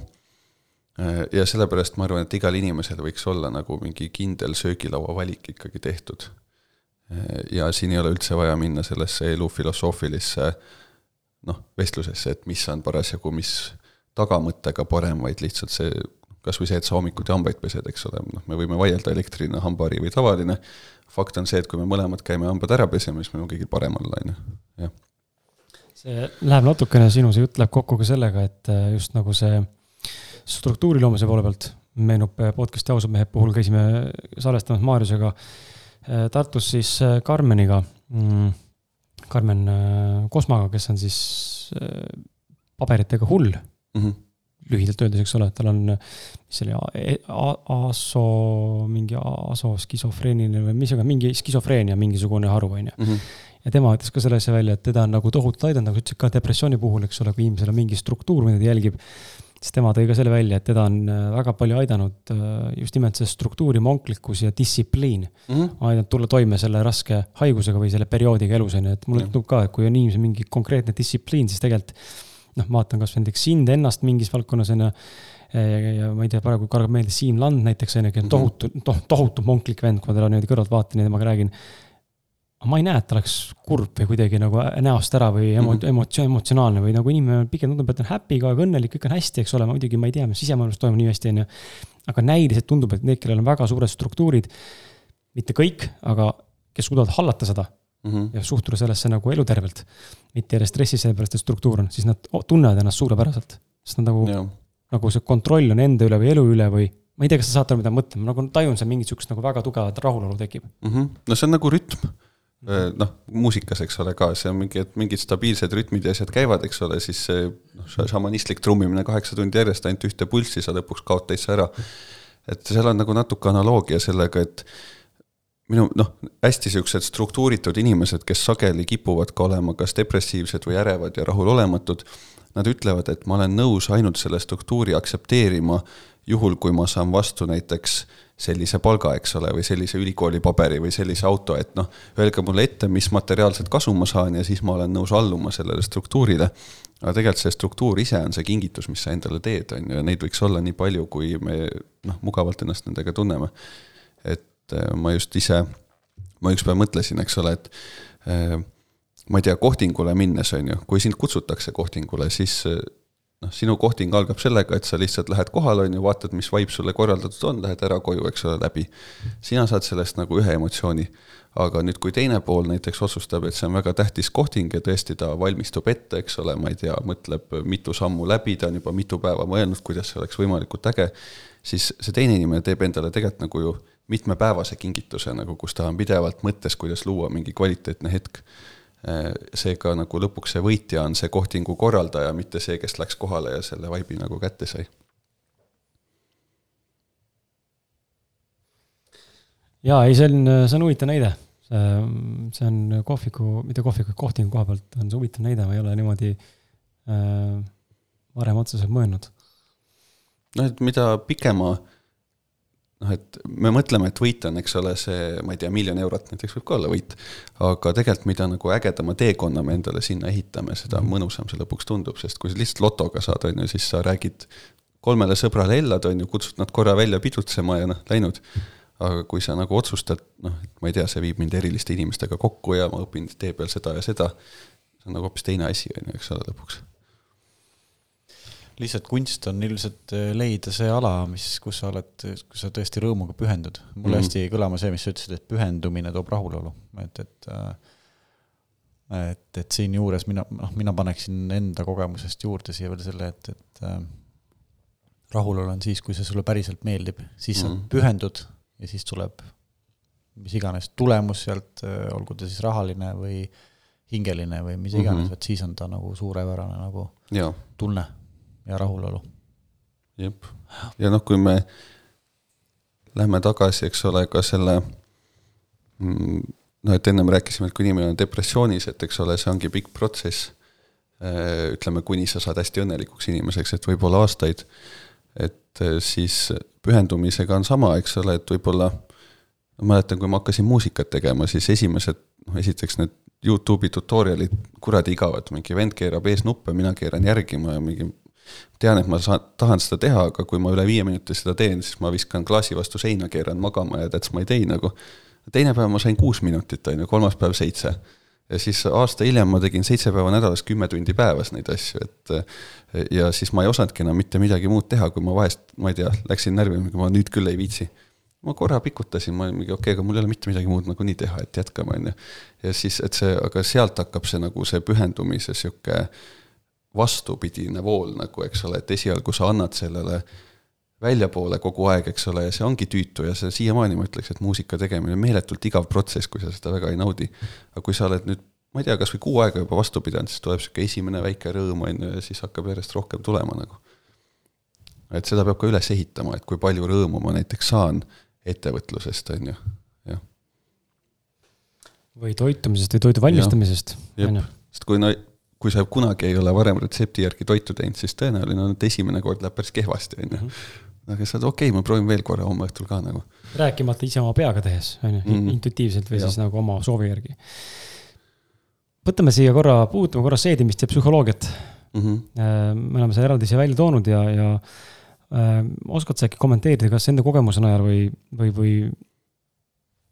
Speaker 4: ja sellepärast ma arvan, et igal inimesel võiks olla nagu mingi kindel söögilaua valik ikkagi tehtud. Ja siin ei ole üldse vaja minna sellesse elufilosoofilisse noh, vestlusesse, et mis on parasjagu, mis tagamõttega parem, vaid lihtsalt see, kas või see, et sa hommikuti hambaid pesed, eks ole, noh, me võime vaielda elektriline hambahari või tavaline, fakt on see, et kui me mõlemad käime hambad ära pesema, siis meil on kõigil parem olla, on ju, jah.
Speaker 2: See läheb natukene, sinu see jutt läheb kokku ka sellega, et äh, just nagu see struktuuri loomise poole pealt. Meenub äh, podcast'i ausad mehed puhul käisime salvestamas Maarjusega Tartus siis Karmeniga mm,, Karmen Kosmaga, kes on siis paberitega hull mm. -hmm lühidalt öeldes, eks ole, et tal on, mis see oli, aso, mingi aso skisofreeniline või mis iganes, mingi skisofreenia mingisugune haru, on ju. Mhm ja tema ütles ka selle asja välja, et teda on nagu tohutult aidanud, nagu sa ütlesid ka depressiooni puhul, eks ole, kui inimesel on mingi struktuur, mida ta jälgib, siis tema tõi ka selle välja, et teda on äh, väga palju aidanud äh, just nimelt see struktuuri monklikkus ja distsipliin mm. -hmm. aidanud tulla toime selle raske haigusega või selle perioodiga elus, on ju, et mulle tundub ka, et kui on inimesel mingi konkreetne distsipliin, siis tegelikult noh, vaatan kasvõi näiteks sind ennast mingis valdkonnas, on ju, ja ma ei tea, praegu kargab meelde Siim Land näiteks, on ju, kes on mhm. tohutu, noh, tohutu monklik vend, kui ma teda niimoodi kõrvalt vaatan ja temaga räägin ma ei näe, et ta oleks kurb või kuidagi nagu näost ära või emo- mm, -hmm. emotsioon, emotsionaalne või nagu inimene pigem tundub, et on happy kogu aeg õnnelik, kõik on hästi, eks ole, muidugi ma ei tea, mis sisemaailmas toimub nii hästi, on ju. aga näiliselt tundub, et need, kellel on väga suured struktuurid, mitte kõik, aga kes suudavad hallata seda mm -hmm. ja suhtuda sellesse nagu elutervelt, mitte järjest stressi sellepärast, et struktuur on, siis nad tunnevad ennast suurepäraselt. sest nad nagu, nagu see kontroll on enda üle või elu üle või ma ei tea, kas sa saad aru, mida ma mõtlen, ma nagu tajun seal mingit sihukest nagu väga tugevat rahulolu tekib
Speaker 4: mm. -hmm. no see on nagu rütm noh, muusikas, eks ole, ka see on mingi, et mingid stabiilsed rütmid ja asjad käivad, eks ole, siis see noh, šamanistlik trummimine kaheksa tundi järjest ainult ühte pulssi, sa lõpuks kaod täitsa ära. et seal on nagu natuke analoogia sellega, et minu noh, hästi siuksed struktuuritud inimesed, kes sageli kipuvad ka olema kas depressiivsed või ärevad ja rahulolematud, nad ütlevad, et ma olen nõus ainult selle struktuuri aktsepteerima juhul, kui ma saan vastu näiteks sellise palga, eks ole, või sellise ülikooli paberi või sellise auto, et noh, öelge mulle ette, mis materiaalset kasu ma saan ja siis ma olen nõus alluma sellele struktuurile. aga tegelikult see struktuur ise on see kingitus, mis sa endale teed, on ju, ja neid võiks olla nii palju, kui me noh, mugavalt ennast nendega tunneme. et äh, ma just ise, ma ükspäev mõtlesin, eks ole, et äh, ma ei tea, kohtingule minnes, on ju, kui sind kutsutakse kohtingule, siis äh, noh, sinu kohting algab sellega, et sa lihtsalt lähed kohale, on ju, vaatad, mis vibe sulle korraldatud on, lähed ära koju, eks ole, läbi. sina saad sellest nagu ühe emotsiooni. aga nüüd, kui teine pool näiteks otsustab, et see on väga tähtis kohting ja tõesti ta valmistub ette, eks ole, ma ei tea, mõtleb mitu sammu läbi, ta on juba mitu päeva mõelnud, kuidas see oleks võimalikult äge, siis see teine inimene teeb endale tegelikult nagu ju mitmepäevase kingituse nagu, kus ta on pidevalt mõttes, kuidas luua mingi kvaliteetne hetk seega nagu lõpuks see võitja on see kohtingu korraldaja, mitte see, kes läks kohale ja selle vaibi nagu kätte sai.
Speaker 2: jaa, ei, see on, see on huvitav näide. see on kohviku, mitte kohviku, kohtingu koha pealt on see huvitav näide, ma ei ole niimoodi äh, varem otseselt mõelnud.
Speaker 4: noh, et mida pikema äh, noh, et me mõtleme, et võit on, eks ole, see, ma ei tea, miljon eurot näiteks võib ka olla võit. aga tegelikult, mida nagu ägedama teekonna me endale sinna ehitame, seda mhm. mõnusam see lõpuks tundub, sest kui sa lihtsalt lotoga saad, on ju, siis sa räägid kolmele sõbrale ellad, on ju, kutsud nad korra välja pidutsema ja noh, läinud. aga kui sa nagu otsustad, noh, et ma ei tea, see viib mind eriliste inimestega kokku ja ma õpin tee peal seda ja seda, see on nagu hoopis teine asi, on ju, eks ole, lõpuks
Speaker 3: lihtsalt kunst on ilmselt äh, leida see ala, mis, kus sa oled, kus sa tõesti rõõmuga pühendud. mulle mm -hmm. hästi kõlama see, mis sa ütlesid, et pühendumine toob rahulolu, et, et äh, et, et siinjuures mina, noh, mina paneksin enda kogemusest juurde siia veel selle, et, et äh, rahulolu on siis, kui see sulle päriselt meeldib, siis sa mm -hmm. pühendud ja siis tuleb mis iganes tulemus sealt, olgu ta siis rahaline või hingeline või mis iganes mm, -hmm. vot siis on ta nagu suurepärane nagu ja. tunne ja rahulolu.
Speaker 4: jep, ja noh, kui me lähme tagasi, eks ole, ka selle noh, et ennem rääkisime, et kui inimene on depressioonis, et eks ole, see ongi pikk protsess. Äh, ütleme, kuni sa saad hästi õnnelikuks inimeseks, et võib-olla aastaid. et äh, siis pühendumisega on sama, eks ole, et võib-olla ma mäletan, kui ma hakkasin muusikat tegema, siis esimesed, noh esiteks need Youtube'i tutorial'id kuradi igavad, mingi vend keerab eesnuppe, mina keeran järgi, ma mingi tean, et ma saan, tahan seda teha, aga kui ma üle viie minuti seda teen, siis ma viskan klaasi vastu seina, keeran magama ja that's my day nagu. teine päev ma sain kuus minutit, on ju, kolmas päev seitse. ja siis aasta hiljem ma tegin seitse päeva nädalas kümme tundi päevas neid asju, et ja siis ma ei osanudki enam mitte midagi muud teha, kui ma vahest, ma ei tea, läksin närvi, ma nüüd küll ei viitsi. ma korra pikutasin, ma mingi okei okay,, aga mul ei ole mitte midagi muud nagunii teha, et jätkame, on ju. ja siis, et see, aga sealt hakkab see nagu see pühendumise sihuke vastupidine vool nagu, eks ole, et esialgu sa annad sellele väljapoole kogu aeg, eks ole, ja see ongi tüütu ja see siiamaani ma ütleks, et muusika tegemine on meeletult igav protsess, kui sa seda väga ei naudi. aga kui sa oled nüüd, ma ei tea, kas või kuu aega juba vastu pidanud, siis tuleb sihuke esimene väike rõõm, on ju, ja siis hakkab järjest rohkem tulema nagu. et seda peab ka üles ehitama, et kui palju rõõmu ma näiteks saan ettevõtlusest, on ju, jah.
Speaker 2: või toitumisest või toidu valmistamisest,
Speaker 4: on ju. sest kui no kui sa kunagi ei ole varem retsepti järgi toitu teinud, siis tõenäoline on, et esimene kord läheb päris kehvasti, on ju mhm aga sa oled okei okay,, ma proovin veel korra homme õhtul ka nagu.
Speaker 2: rääkimata ise oma peaga tehes, on ju, mhm. intuitiivselt või ja. siis nagu oma soovi järgi. võtame siia korra, puudutame korra seedimist ja psühholoogiat mm. -hmm. me oleme selle eraldi siia välja toonud ja, ja äh, oskad sa äkki kommenteerida, kas enda kogemuse najal või, või, või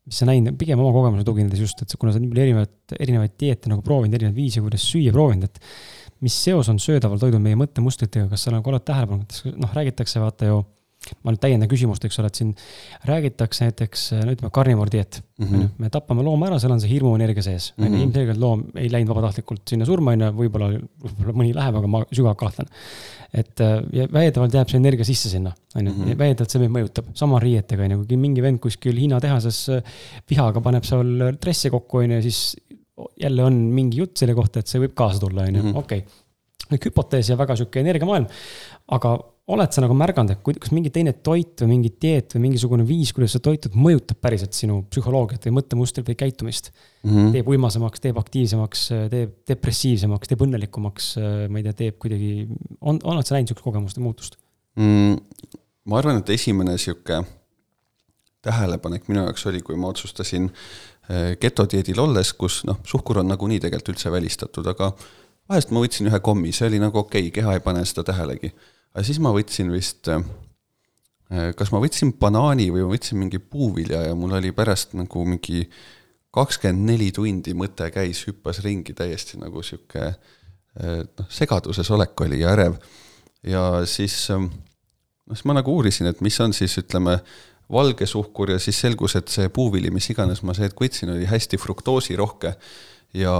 Speaker 2: mis sa näinud, pigem oma kogemuse tuginedes just, et kuna sa nii palju erinevaid, erinevaid dieete nagu proovinud, erinevaid viise, kuidas süüa proovinud, et mis seos on söödaval toidul meie mõttemustritega, kas sa nagu oled tähele pannud, noh, räägitakse vaata ju ma nüüd täiendan küsimust, eks ole, et siin räägitakse näiteks, no ütleme, karnivordieet mm. -hmm. me tapame looma ära, seal on see hirmuenergia sees mm. -hmm. ilmselgelt loom ei läinud vabatahtlikult sinna surma, on ju, võib-olla, võib-olla mõni läheb, aga ma sügavalt kahtlen. Et ja väidetavalt jääb see energia sisse sinna, on ju, mhm. väidetavalt see meid mõjutab. sama riietega, on ju, kui mingi vend kuskil Hiina tehases vihaga paneb seal dresse kokku, on ju, siis jälle on mingi jutt selle kohta, et see võib kaasa tulla, on ju, mhm. okei. hüpotees ja väga sihuke energiamaailm, aga oled sa nagu märganud, et kui, kas mingi teine toit või mingi dieet või mingisugune viis, kuidas sa toitud, mõjutab päriselt sinu psühholoogiat või mõttemustrit või käitumist mm? -hmm. teeb uimasemaks, teeb aktiivsemaks, teeb depressiivsemaks, teeb õnnelikumaks, ma ei tea, teeb kuidagi, on, oled sa näinud sihukest kogemust või muutust
Speaker 4: mm,? ma arvan, et esimene sihuke tähelepanek minu jaoks oli, kui ma otsustasin eh, getodieedil olles, kus noh, suhkur on nagunii tegelikult üldse välistatud, aga vahest ma võtsin ühe kommi, see oli nagu okei okay,, keha ei pane seda tähelegi aga siis ma võtsin vist, äh, kas ma võtsin banaani või ma võtsin mingi puuvilja ja mul oli pärast nagu mingi kakskümmend neli tundi mõte käis, hüppas ringi täiesti nagu sihuke äh, noh, segaduses olek oli ja ärev. ja siis, ähm, noh, siis ma nagu uurisin, et mis on siis, ütleme, valge suhkur ja siis selgus, et see puuvili, mis iganes ma sealt võtsin, oli hästi fruktoosirohke ja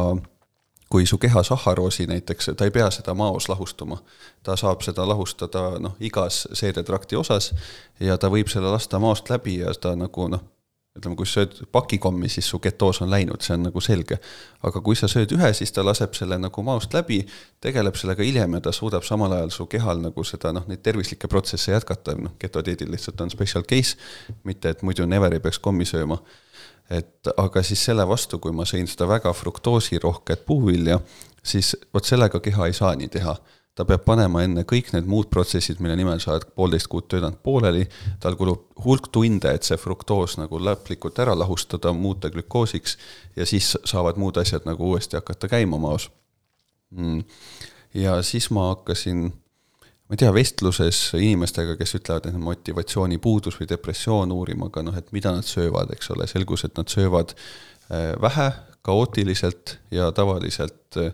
Speaker 4: kui su keha sahharoosi näiteks, ta ei pea seda maos lahustuma. ta saab seda lahustada noh, igas seedetrakti osas ja ta võib selle lasta maost läbi ja ta nagu noh, ütleme, kui sa sööd pakikommi, siis su ketoos on läinud, see on nagu selge. aga kui sa sööd ühe, siis ta laseb selle nagu maost läbi, tegeleb sellega hiljem ja ta suudab samal ajal su kehal nagu seda noh, neid tervislikke protsesse jätkata, noh, ketodieedil lihtsalt on special case, mitte et muidu never ei peaks kommi sööma et aga siis selle vastu, kui ma sõin seda väga fruktoosirohket puuvilja, siis vot sellega keha ei saa nii teha. ta peab panema enne kõik need muud protsessid, mille nimel sa oled poolteist kuud töötanud pooleli, tal kulub hulk tunde, et see fruktoos nagu lõplikult ära lahustada, muuta glükoosiks ja siis saavad muud asjad nagu uuesti hakata käima maos. Mm.. ja siis ma hakkasin ma ei tea, vestluses inimestega, kes ütlevad, et motivatsioonipuudus või depressioon uurima, aga noh, et mida nad söövad, eks ole, selgus, et nad söövad äh, vähe, kaootiliselt ja tavaliselt äh,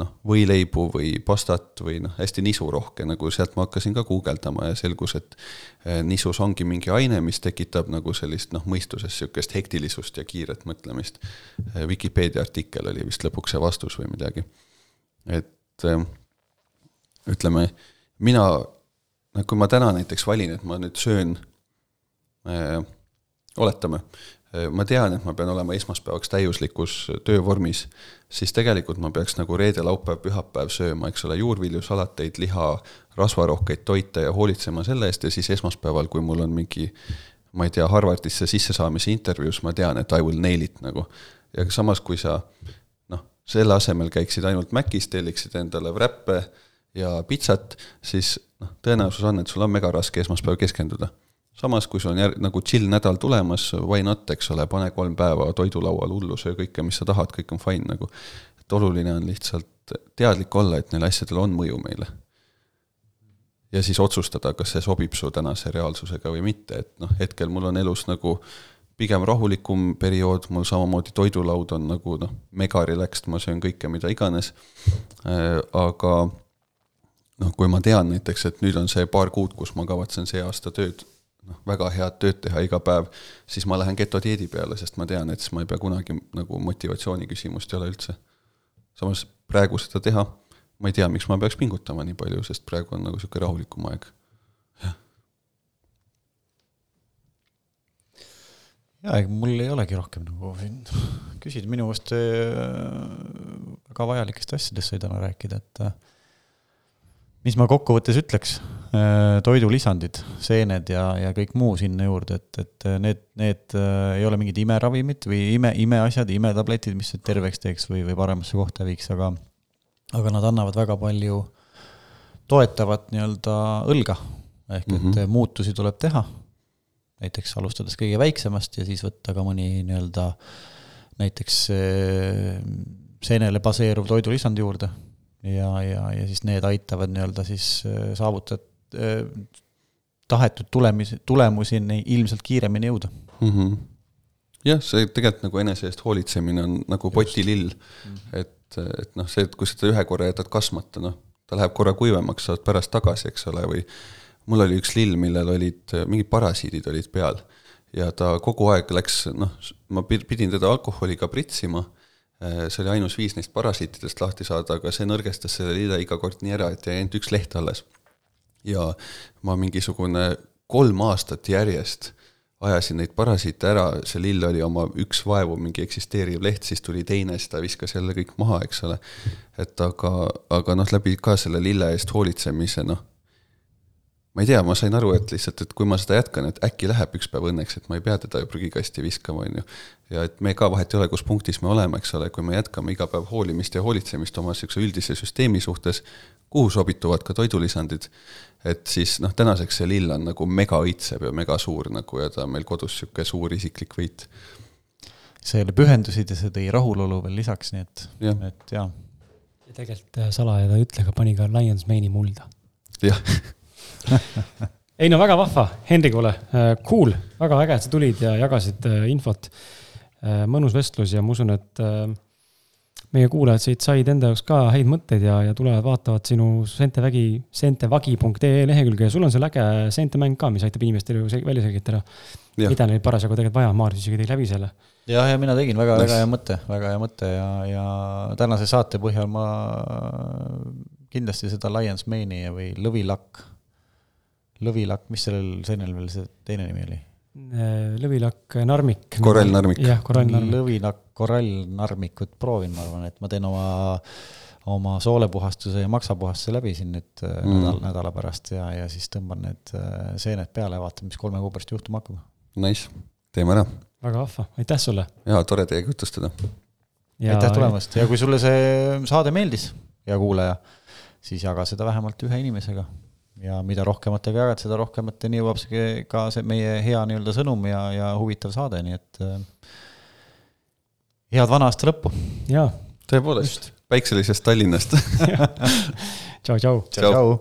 Speaker 4: noh, võileibu või pastat või noh, hästi nisurohke, nagu sealt ma hakkasin ka guugeldama ja selgus, et äh, nisus ongi mingi aine, mis tekitab nagu sellist noh, mõistuses niisugust hektilisust ja kiiret mõtlemist. Vikipeedia artikkel oli vist lõpuks see vastus või midagi. et ütleme mina, no kui ma täna näiteks valin, et ma nüüd söön äh,, oletame äh,, ma tean, et ma pean olema esmaspäevaks täiuslikus töövormis, siis tegelikult ma peaks nagu reede, laupäev, pühapäev sööma, eks ole, juurvilju, salateid, liha, rasvarohkeid toite ja hoolitsema selle eest ja siis esmaspäeval, kui mul on mingi ma ei tea, Harvardisse sissesaamise intervjuus ma tean, et I will nail it nagu. ja samas, kui sa noh, selle asemel käiksid ainult Macis, telliksid endale wrap'e ja pitsat, siis noh, tõenäosus on, et sul on mega raske esmaspäev keskenduda. samas, kui sul on jär-, nagu chill nädal tulemas, why not, eks ole, pane kolm päeva toidulaual hullu, söö kõike, mis sa tahad, kõik on fine nagu. et oluline on lihtsalt teadlik olla, et neil asjadel on mõju meile. ja siis otsustada, kas see sobib su tänase reaalsusega või mitte, et noh, hetkel mul on elus nagu pigem rahulikum periood, mul samamoodi toidulaud on nagu noh, mega relaxed, ma söön kõike, mida iganes äh,, aga noh, kui ma tean näiteks, et nüüd on see paar kuud, kus ma kavatsen see aasta tööd noh, väga head tööd teha iga päev, siis ma lähen getodieedi peale, sest ma tean, et siis ma ei pea kunagi nagu motivatsiooni küsimust ei ole üldse. samas praegu seda teha, ma ei tea, miks ma peaks pingutama nii palju, sest praegu on nagu niisugune rahulikum aeg.
Speaker 3: ja ega mul ei olegi rohkem nagu siin küsida, minu meelest väga vajalikest asjadest sai täna rääkida, et äh, mis ma kokkuvõttes ütleks, äh, toidulisandid, seened ja, ja kõik muu sinna juurde, et, et need, need äh, ei ole mingid imeravimid või ime, imeasjad, imetabletid, mis terveks teeks või, või paremasse kohta viiks, aga aga nad annavad väga palju toetavat nii-öelda õlga, ehk et mm -hmm. muutusi tuleb teha, näiteks alustades kõige väiksemast ja siis võtta ka mõni nii-öelda näiteks seenele baseeruv toidulisand juurde ja, ja, ja siis need aitavad nii-öelda siis äh, saavutada äh, tahetud tulemis, tulemuseni ilmselt kiiremini jõuda mm.
Speaker 4: -hmm. jah, see tegelikult nagu enese eest hoolitsemine on nagu potilill mm, -hmm. et, et noh, see, et kui sa ühe korra jätad kasvamata, noh, ta läheb korra kuivemaks, saad pärast tagasi, eks ole, või mul oli üks lill, millel olid mingid parasiidid olid peal ja ta kogu aeg läks, noh, ma pidin teda alkoholiga pritsima Äh, see oli ainus viis neist parasiitidest lahti saada, aga see nõrgestas selle lille iga kord nii ära, et jäi ainult üks leht alles. ja ma mingisugune kolm aastat järjest ajasin neid parasiite ära, see lill oli oma üks vaevu mingi eksisteeriv leht, siis tuli teine, siis ta viskas jälle kõik maha, eks ole. et aga, aga noh, läbi ka selle lille eest hoolitsemise, noh, ma ei tea, ma sain aru, et lihtsalt, et kui ma seda jätkan, et äkki läheb üks päev õnneks, et ma ei pea teda ju prügikasti viskama, on ju. ja et me ka vahet ei ole, kus punktis me oleme, eks ole, kui me jätkame iga päev hoolimist ja hoolitsemist oma niisuguse üldise süsteemi suhtes, kuhu sobituvad ka toidulisandid, et siis noh, tänaseks see lill on nagu mega õitsev ja mega suur nagu ja ta on meil kodus niisugune suur isiklik võit.
Speaker 3: sa jälle pühendusid ja see tõi rahulolu veel lisaks, nii et, et jaa.
Speaker 2: ja tegelikult äh, salaja ta ei ütle, aga pani ka Lions Mane'i mulda.
Speaker 4: jah
Speaker 2: ei no väga vahva, Henri, kuule, äh, cool, väga äge, et sa tulid ja jagasid äh, infot. Äh, mõnus vestlus ja ma usun, et meie kuulajad siit said enda jaoks ka häid mõtteid ja, ja tulevad, vaatavad sinu sentevägi, sentevagi.ee lehekülge ja sul on seal äge sentemäng ka, mis aitab inimestel ju välja selgitada, mida neil parasjagu tegelikult vaja on, Maarjas isegi tegi läbi selle.
Speaker 3: jah, ja mina tegin. Väga, väga hea mõte, väga hea mõte ja, ja tänase saate põhjal ma kindlasti seda Lions Mane'i või lõvilakk lõvilakk, mis sellel seenel veel see teine nimi oli?
Speaker 2: Äh, lõvilakk Narmik.
Speaker 4: korallnarmik.
Speaker 2: jah, korallnarmik.
Speaker 3: lõvilakk korallnarmikut proovin, ma arvan, et ma teen oma, oma soolepuhastuse ja maksapuhastuse läbi siin nüüd äh, mm. nädal, nädala pärast ja, ja siis tõmban need äh, seened peale ja vaatan, mis kolme kuu pärast juhtuma hakkab.
Speaker 4: Nice, teeme ära.
Speaker 2: väga vahva, aitäh sulle.
Speaker 4: jaa, tore teiega jutustada.
Speaker 3: aitäh tulemast ja kui sulle see saade meeldis, hea kuulaja, siis jaga seda vähemalt ühe inimesega ja mida rohkematega jagad, seda rohkemateni jõuab see ka see meie hea nii-öelda sõnum ja, ja huvitav saade, nii et äh, head vana aasta lõppu.
Speaker 2: jaa.
Speaker 4: tõepoolest, päikselisest Tallinnast
Speaker 2: tšau, tšau.
Speaker 3: tšau, tšau.